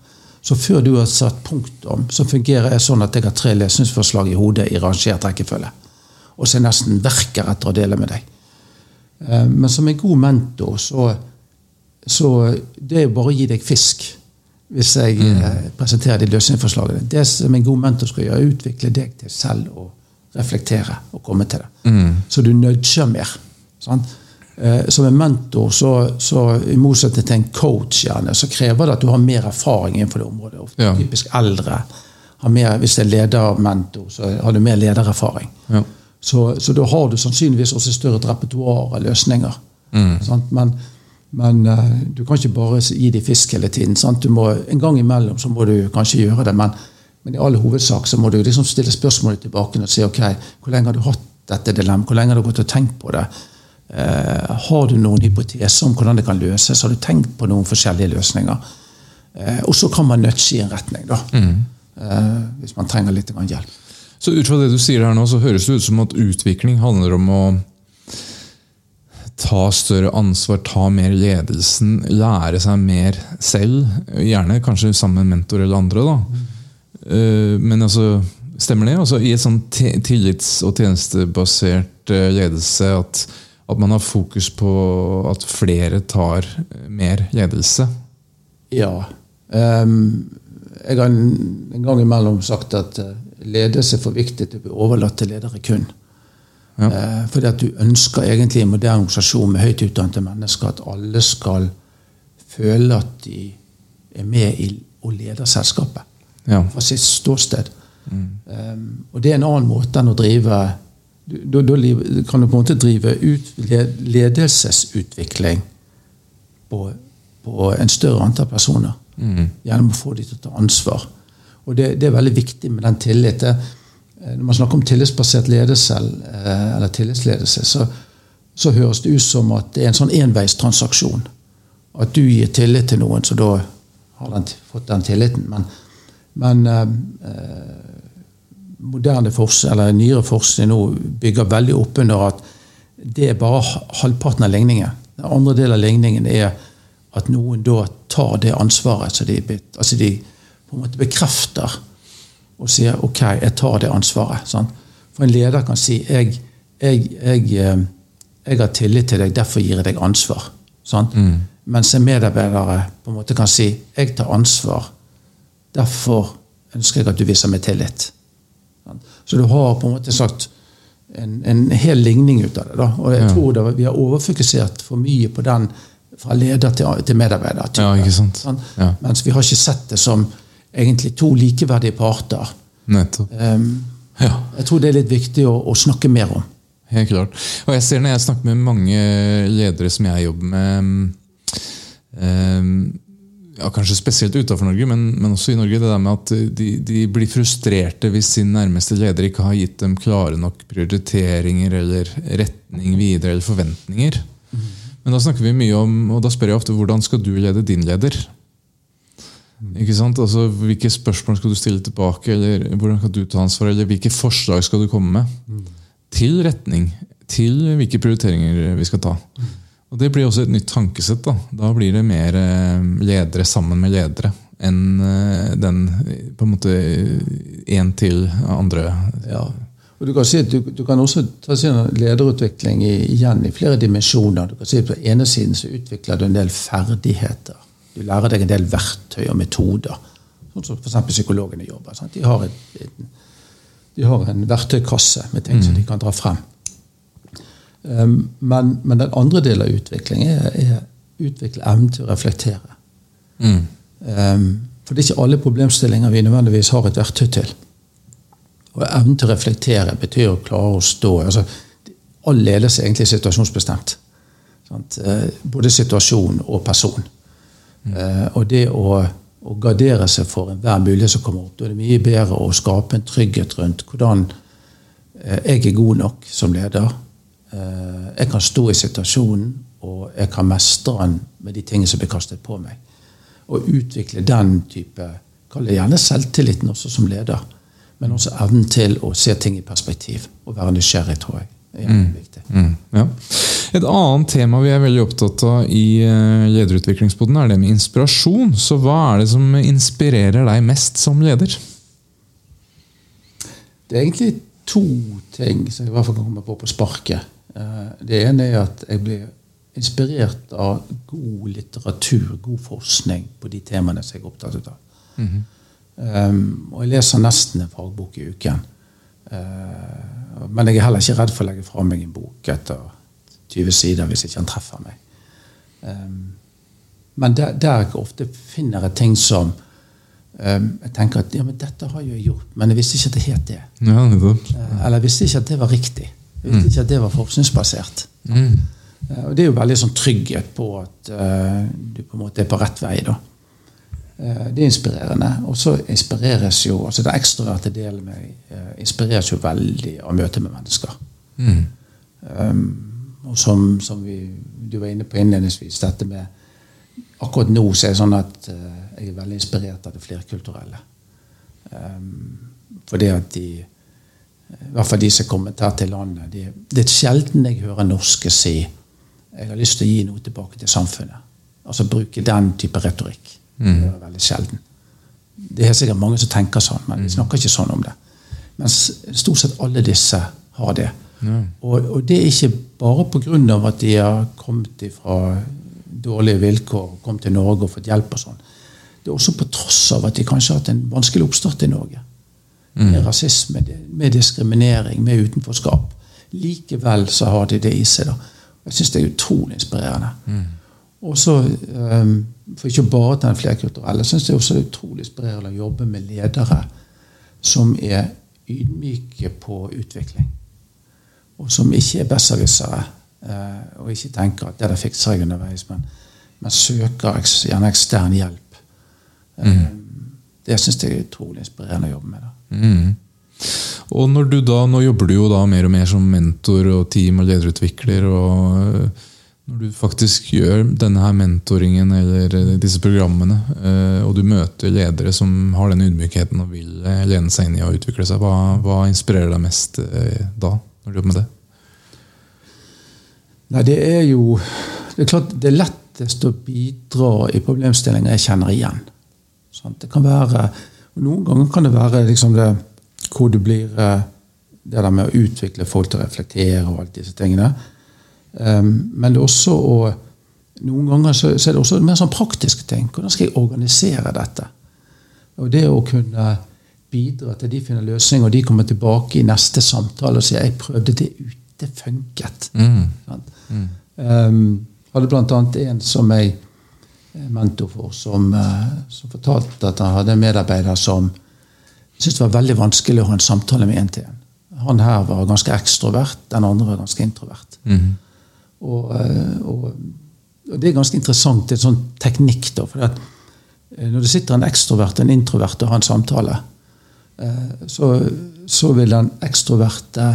Så før du har satt punktum, så fungerer jeg sånn at jeg har tre lesningsforslag i hodet i rangert rekkefølge. Og så jeg nesten verker etter å dele med deg. Ehm, men som en god mentor så, så det er jo bare å gi deg fisk hvis jeg mm. Eh, presenterer de løsningsforslagene. Det som en god mentor skal gjøre, er å utvikle deg til selv å reflektere og komme til det. Mm. Så du nudger mer. Sant? Eh, som en mentor, så, så, i motsetning til en coach, gjerne, så krever det at du har mer erfaring innenfor det området. Ofte ja. Typisk eldre. Mer, hvis det er ledermentor, så har du mer ledererfaring. Ja. Så, så, da har du sannsynligvis også større repertoar av løsninger. Mm. Men men uh, du kan ikke bare gi dem fisk hele tiden. Må, en gang imellom så må du kanskje gjøre det, men, men i all hovedsak så må du liksom stille spørsmålet tilbake og si ok, hvor lenge har du hatt dette dilemmaet? Hvor lenge har du gått og tenkt på det? Uh, har du noen hypoteser om hvordan det kan løses? Har du tenkt på noen forskjellige løsninger? Uh, og så kan man nudge i en retning, da. Mm. hvis man trenger litt hjelp.
Så ut fra det du sier her nå, så høres det ut som at utvikling handler om å ta større ansvar, ta mer ledelsen, lære seg mer selv. Gjerne kanskje sammen med mentor eller andre. da. Mm. Men altså, stemmer det? Altså, I et sånn tillits- og tjenestebasert eh, ledelse at, at, man har fokus på at flere tar eh, mer ledelse?
Ja. Jeg har en, gang imellom sagt at ledelse er for viktig til å bli overlatt til ledere kun. Ja. Eh, fordi at du ønsker egentlig en moderne organisasjon med høyt utdannede mennesker at alle skal føle at de er med i og leder selskapet ja. fra sitt ståsted. Mm. Um, og det er en annen måte enn å drive Da, da kan du på en måte drive ut, ledelsesutvikling på, på, en større antall personer. Mm. Gjennom å få dem til å ta ansvar. Og det, det er veldig viktig med den tilliten. Eh, når man snakker om tillitsbasert ledelse, eh, eller tillitsledelse, så, så, høres det ut som at det er en sånn enveistransaksjon. At du gir tillit til noen, så da har den fått den tilliten. Men, men eh, moderne forskning, eller nyere forskning nå bygger veldig opp under at det er bare halvparten av ligningen. Den andre delen av ligningen er at noen da tar det ansvaret. Så de, altså de på en måte bekrefter og sier ok, jeg tar det ansvaret. Sant? For en leder kan si jeg, jeg, jeg, eh, jeg har tillit til deg, derfor gir jeg deg ansvar. Sant? Mm. Mens en medarbeider på en måte kan si jeg tar ansvar, derfor ønsker jeg at du viser meg tillit. Så du har på en måte sagt en, en hel ligning ut av det. Da. Og jeg ja. tror det, vi har overfokusert for mye på den fra leder til, til medarbeider.
Ja, sant?
Ja. Mens vi har ikke sett det som egentlig to likeverdige parter.
Um,
ja. Jeg tror det er litt viktig å, å, snakke mer om.
Helt klart. Og jeg ser når jeg snakker med mange ledere som jeg jobber med um, ja, Kanskje spesielt utenfor Norge, men, men, også i Norge. det der med at de, de, blir frustrerte hvis sin nærmeste leder ikke har gitt dem klare nok prioriteringer eller retning videre eller forventninger. Mm. Men da snakker vi mye om, og da spør jeg ofte hvordan skal du lede din leder? Ikke sant? Altså, Hvilke spørsmål skal du stille tilbake, eller hvordan kan du ta ansvar, eller hvilke forslag skal du komme med? Mm. Til retning, til hvilke prioriteringer vi skal ta. Mm. Og Det blir også et nytt tankesett. Da, da blir det mer eh, ledere sammen med ledere enn eh, den på en måte én til andre.
Ja. Og du kan, si at du, du kan også ta lederutvikling i, igjen i flere dimensjoner. Du kan si at På ene siden så utvikler du en del ferdigheter du lærer deg en del verktøy og metoder. Sånn som f.eks. psykologene jobber. Sant? De har, et, de har, en verktøykasse med ting mm. som de kan dra frem. Um, men, men, den andre delen av utvikling er, er utvikle evnen til å reflektere. Mm. Um, for det er ikke alle problemstillinger vi nødvendigvis har et verktøy til. Og evnen til å reflektere betyr å klare å stå altså, All ledelse er egentlig situasjonsbestemt. Sant? Uh, både situasjon og person. Mm. og det å, å, gardere seg for enhver mulighet som kommer opp, da er det mye bedre å skape en trygghet rundt hvordan uh, jeg er god nok som leder. Uh, jeg kan stå i situasjonen, og jeg kan mestre den med de tingene som blir kastet på meg. Og utvikle den type Kall det gjerne selvtilliten også som leder. Men også evnen til å se ting i perspektiv og være nysgjerrig, tror jeg. Er mm. viktig.
Mm. Ja. Et annet tema vi er veldig opptatt av i lederutviklingsboden, er det med inspirasjon. Så hva er det som inspirerer deg mest som leder?
Det er egentlig to ting som jeg i hvert fall kan komme på på sparket. Eh, det ene er at jeg blir inspirert av god litteratur, god forskning på de temaene som jeg er opptatt av. Mm -hmm. um, og jeg leser nesten en fagbok i uken. Uh, men jeg er heller ikke redd for å legge fra meg en bok etter 20 sider hvis ikke han treffer meg. Um, men der, der jeg ofte finner jeg ting som um, jeg tenker at ja, men dette har jeg gjort, men jeg visste ikke at det het det.
Ja, det
uh, eller jeg visste ikke at det var riktig. Jeg visste mm. ikke at det var forskningsbasert. Mm. Uh, og Det er jo veldig sånn trygghet på at uh, du på en måte er på rett vei. da. Det er inspirerende. Og så inspireres jo altså Den ekstroverte delen meg inspireres jo veldig av møtet med mennesker. Mm. Um, og som, som vi, du var inne på innledningsvis, dette med Akkurat nå så er det sånn at uh, jeg er veldig inspirert av det flerkulturelle. Um, fordi at de i hvert fall de som kommer her til landet de, Det er sjelden jeg hører norske si jeg har lyst til å gi noe tilbake til samfunnet. Altså bruke den type retorikk. Mm. Det er veldig sjelden. Det er sikkert mange som tenker sånn, men vi mm. snakker ikke sånn om det. Mens stort sett alle disse har det. Og, og, det er ikke bare pga. at de har kommet fra dårlige vilkår, kommet til Norge og fått hjelp og sånn. Det er også på tross av at de kanskje har hatt en vanskelig oppstart i Norge. Mm. Med rasisme, med diskriminering, med utenforskap. Likevel så har de det i seg. da. Jeg syns det er utrolig inspirerende. Mm. Og så, um, For ikke bare til den flerkulturelle, syns jeg også det er utrolig inspirerende å jobbe med ledere som er ydmyke på utvikling og som ikke er besserwissere. Eh, og ikke tenker at det der fikser jeg underveis, men, men søker gjerne ekstern hjelp. Mm. Det syns jeg er utrolig inspirerende å jobbe med.
Mm. Og når du da, Nå jobber du jo da mer og mer som mentor og team- og lederutvikler. og eh, Når du faktisk gjør denne her mentoringen eller disse programmene, og du møter ledere som har den ydmykheten og vil lene seg inn i å utvikle seg, hva, hva inspirerer deg mest da? når du jobber med det?
Nei, det er jo Det er klart det er lettest å bidra i problemstillinger jeg kjenner igjen. Det kan være, Noen ganger kan det være liksom det, hvor du blir eh, Det der med å utvikle folk til å reflektere og alt disse tingene. Um, men det er også å noen ganger så, så er det også mer sånn praktiske ting. Hvordan skal jeg organisere dette? Og det å kunne bidra til de finner løsninger, og de kommer tilbake i neste samtale og sier 'jeg prøvde det ut, det funket'. Mm. Mm. Um, hadde bl.a. en som jeg er mentor for, som, uh, som, fortalte at han hadde en medarbeider som syntes det var veldig vanskelig å ha en samtale med en til en. Han her var ganske ekstrovert, den andre var ganske introvert. Mm. Og, uh, og, og, det er ganske interessant, det er en sånn teknikk. da, for at uh, Når det sitter en ekstrovert og en introvert og har en samtale, så, så vil den ekstroverte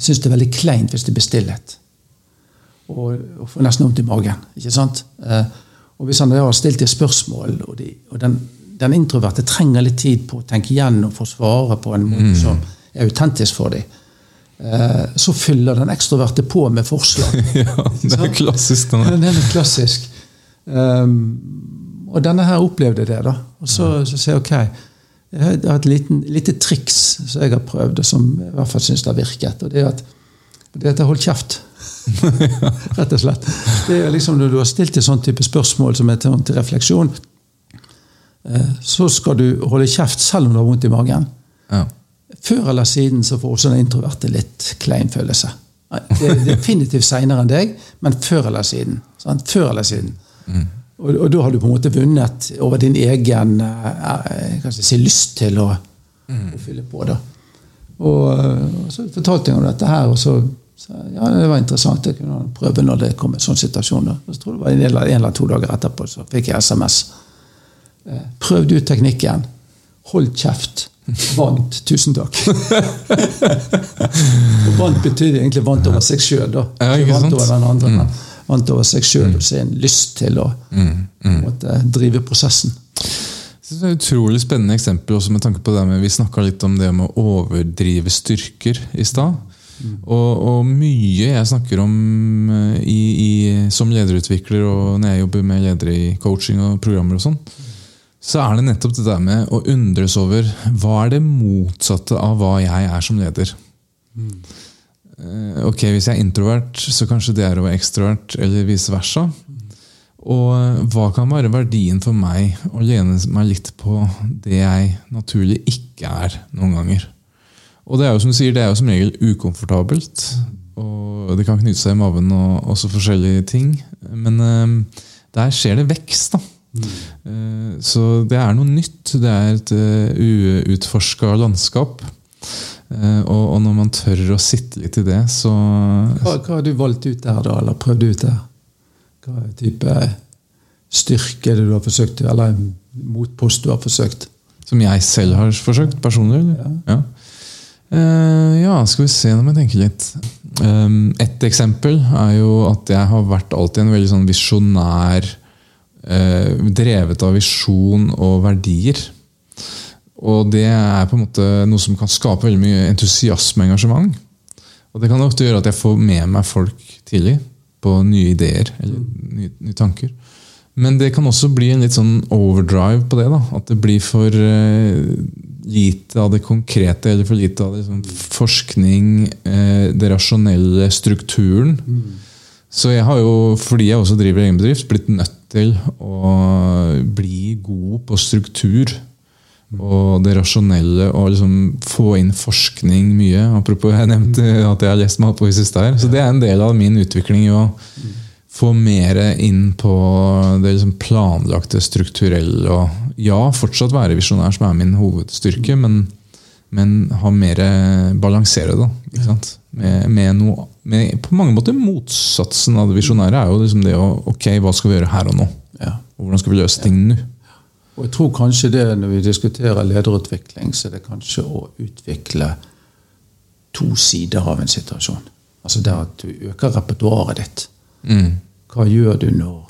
synes det er veldig kleint hvis det blir stillhet og, og får nesten vondt i magen. ikke sant? Eh, og Hvis han har stilt et spørsmål, og, de, og den, den, introverte trenger litt tid på å tenke igjennom for å svare på en måte mm. som er autentisk for dem, eh, så fyller den ekstroverte på med forslag.
ja, det er klassisk.
Den er, klassisk. Um, og denne her opplevde det. da. Og så, så sier jeg ok, jeg har et liten, lite triks som jeg har prøvd, og som jeg i hvert fall syns har virket. og det er at, det er 'hold kjeft. Rett og slett. Det er liksom Når du har stilt et sånn type spørsmål som er til, til refleksjon, eh, så skal du holde kjeft selv om du har vondt i magen. Ja. Før eller siden så får også den introverte litt klein følelse. Det er definitivt seinere enn deg, men før eller siden. Sant? Før eller siden. Mm. Og, og, da har du på en måte vunnet over din egen eh, si, lyst til å, mm. å, fylle på. da. Og, og så fortalte jeg om dette her, og så så ja, det var interessant. Jeg kunne prøve når det kom en sånn situasjon. Da. Så tror jeg det var en eller, en eller to dager etterpå så fikk jeg SMS. prøv du ut teknikken. Hold kjeft. Vant. Tusen takk. og vant betyr egentlig vant over seg sjøl, da.
Ja,
ikke
vant
over den andre, mm. vant over seg sjøl og sin en lyst til å mm. Mm. Måtte, drive prosessen.
Det er et utrolig spennende eksempel også med tanke på det med Vi snakka litt om det med å overdrive styrker i stad. Og, og, mye jeg snakker om eh, i, i, som lederutvikler og når jeg jobber med ledere i coaching og programmer, og sånn, så er det nettopp det der med å undres over hva er det motsatte av hva jeg er som leder. Mm. Ok, Hvis jeg er introvert, så kanskje det er å være ekstrovert, eller vice versa. Og eh, hva kan være verdien for meg å lene meg litt på det jeg naturlig ikke er noen ganger? Og det er jo som du sier, det er jo som regel ukomfortabelt. Og det kan knytte seg i maven og også forskjellige ting. Men uh, der skjer det vekst, da. Mm. Uh, så det er noe nytt. Det er et uh, uutforska landskap. Uh, og, når man tør å sitte litt i det, så
Hva, hva har du valgt ut der, da? Eller prøvd ut der? Hva type styrke det du har forsøkt, eller motpost du har forsøkt?
Som jeg selv har forsøkt personlig? Ja. ja. Ja, skal vi se, nå må jeg tenke litt. Et eksempel er jo at jeg har vært alltid en veldig sånn visjonær Drevet av visjon og verdier. Og det er på en måte noe som kan skape veldig mye entusiasme og engasjement. Og det kan ofte gjøre at jeg får med meg folk tidlig på nye ideer eller nye, nye tanker. Men det kan også bli en litt sånn overdrive på det. da, At det blir for uh, lite av det konkrete eller for lite av det, sånn, forskning, uh, det rasjonelle, strukturen. Mm. Så jeg har jo, fordi jeg også driver egen bedrift, blitt nødt til å bli god på struktur. Og det rasjonelle og liksom få inn forskning mye. Apropos jeg nevnte at jeg har lest meg opp på siste her. Så det er en del av min utvikling. å få mer inn på det liksom planlagte, strukturelle. og ja, fortsatt være visjonær, som er min hovedstyrke, men, men ha mer balansere det. Med, med noe, med, på mange måter motsatsen av det visjonære er jo liksom det å Ok, hva skal vi gjøre her og nå? Ja. Og hvordan skal vi løse ting nå?
Og jeg tror kanskje det Når vi diskuterer lederutvikling, så er det kanskje å utvikle to sider av en situasjon. Altså det at du øker repertoaret ditt. Mm. Hva gjør du når Eh,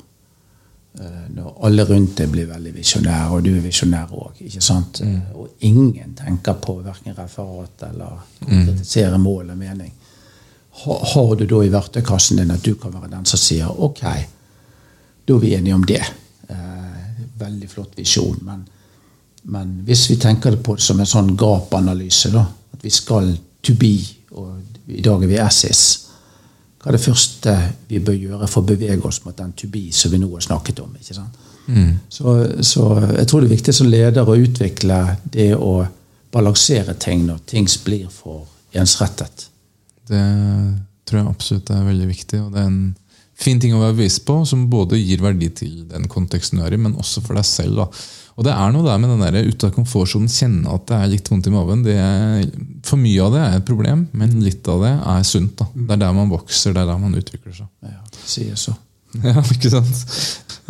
når alle rundt deg blir veldig visjonære, og du er visjonær òg. Mm. Og ingen tenker på verken referat eller konkretisere mm. mål og mening. Har du da i verktøykassen din at du kan være den som sier ok, da er vi enige om det. Eh, veldig flott visjon. Men, men hvis vi tenker det på det som en sånn gapanalyse, da, at vi skal to be, og i dag er vi assis, hva er det første vi bør gjøre for å bevege oss mot den tubi som vi nå har snakket om? ikke sant? Mm. Så, så, jeg tror det er viktig som leder å utvikle det å balansere ting når ting blir for ensrettet.
Det tror jeg absolutt er veldig viktig. og det er en fin ting å være bevisst på, som både gir verdi til den konteksten du er i, men også for deg selv. da. Og det er noe der med den der ute av komfortsonen, kjenne at det er litt vondt i magen. Er, for mye av det er et problem, men litt av det er sunt. da. Det er der man vokser, det er der man utvikler seg.
Ja, sier så.
Ja, ikke sant?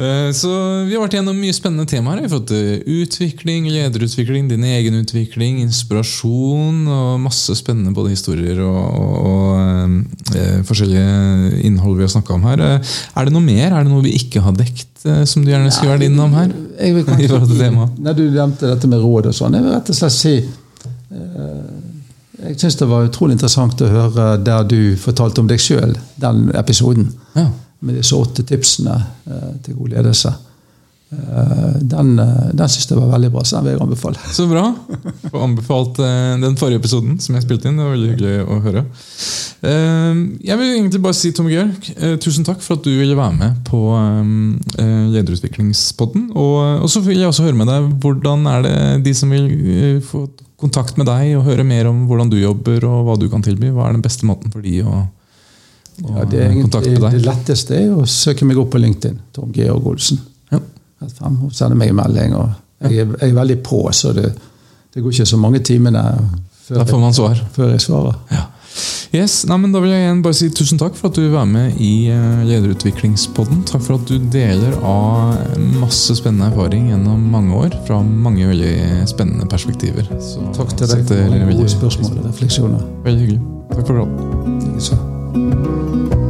Eh, så Vi har vært gjennom mye spennende temaer. Vi har fått eh, utvikling, lederutvikling, din egen utvikling, inspirasjon og masse spennende både historier og, og, og eh, forskjellige innhold vi har snakka om her. Er det noe mer? Er det noe vi ikke har dekt som du gjerne skulle vært innom her?
Jeg vil kanskje, når du nevnte dette med råd og sånn, jeg vil rett og slett si jeg syns det var utrolig interessant å høre der du fortalte om deg sjøl, den episoden. Ja med disse åtte tipsene eh, til god ledelse. Eh, den, eh, den syns jeg var veldig bra, så den vil jeg anbefale.
Så bra. Få anbefalt den forrige episoden som jeg spilte inn. Det var veldig hyggelig å høre. Jeg vil egentlig bare si Tom Georg, tusen takk for at du ville være med på Lederutviklingspodden. Og så vil jeg også høre med deg, hvordan er det de som vil få kontakt med deg og høre mer om hvordan du jobber og hva du kan tilby, hva er den beste måten for de å
ja, det, er egentlig, det letteste er å søke meg opp på LinkedIn. Tom Georg Olsen. Ja. Sende meg en melding. og jeg er, jeg er, veldig på, så det, det går ikke så mange timene
før, jeg,
før jeg svarer.
Ja. Yes, nei, Da vil jeg igjen bare si tusen takk for at du være med i uh, Lederutviklingspodden. Takk for at du deler av masse spennende erfaring gjennom mange år fra mange veldig spennende perspektiver.
Så, takk til deg for gode spørsmål og refleksjoner.
Veldig hyggelig. Takk for praten.
Música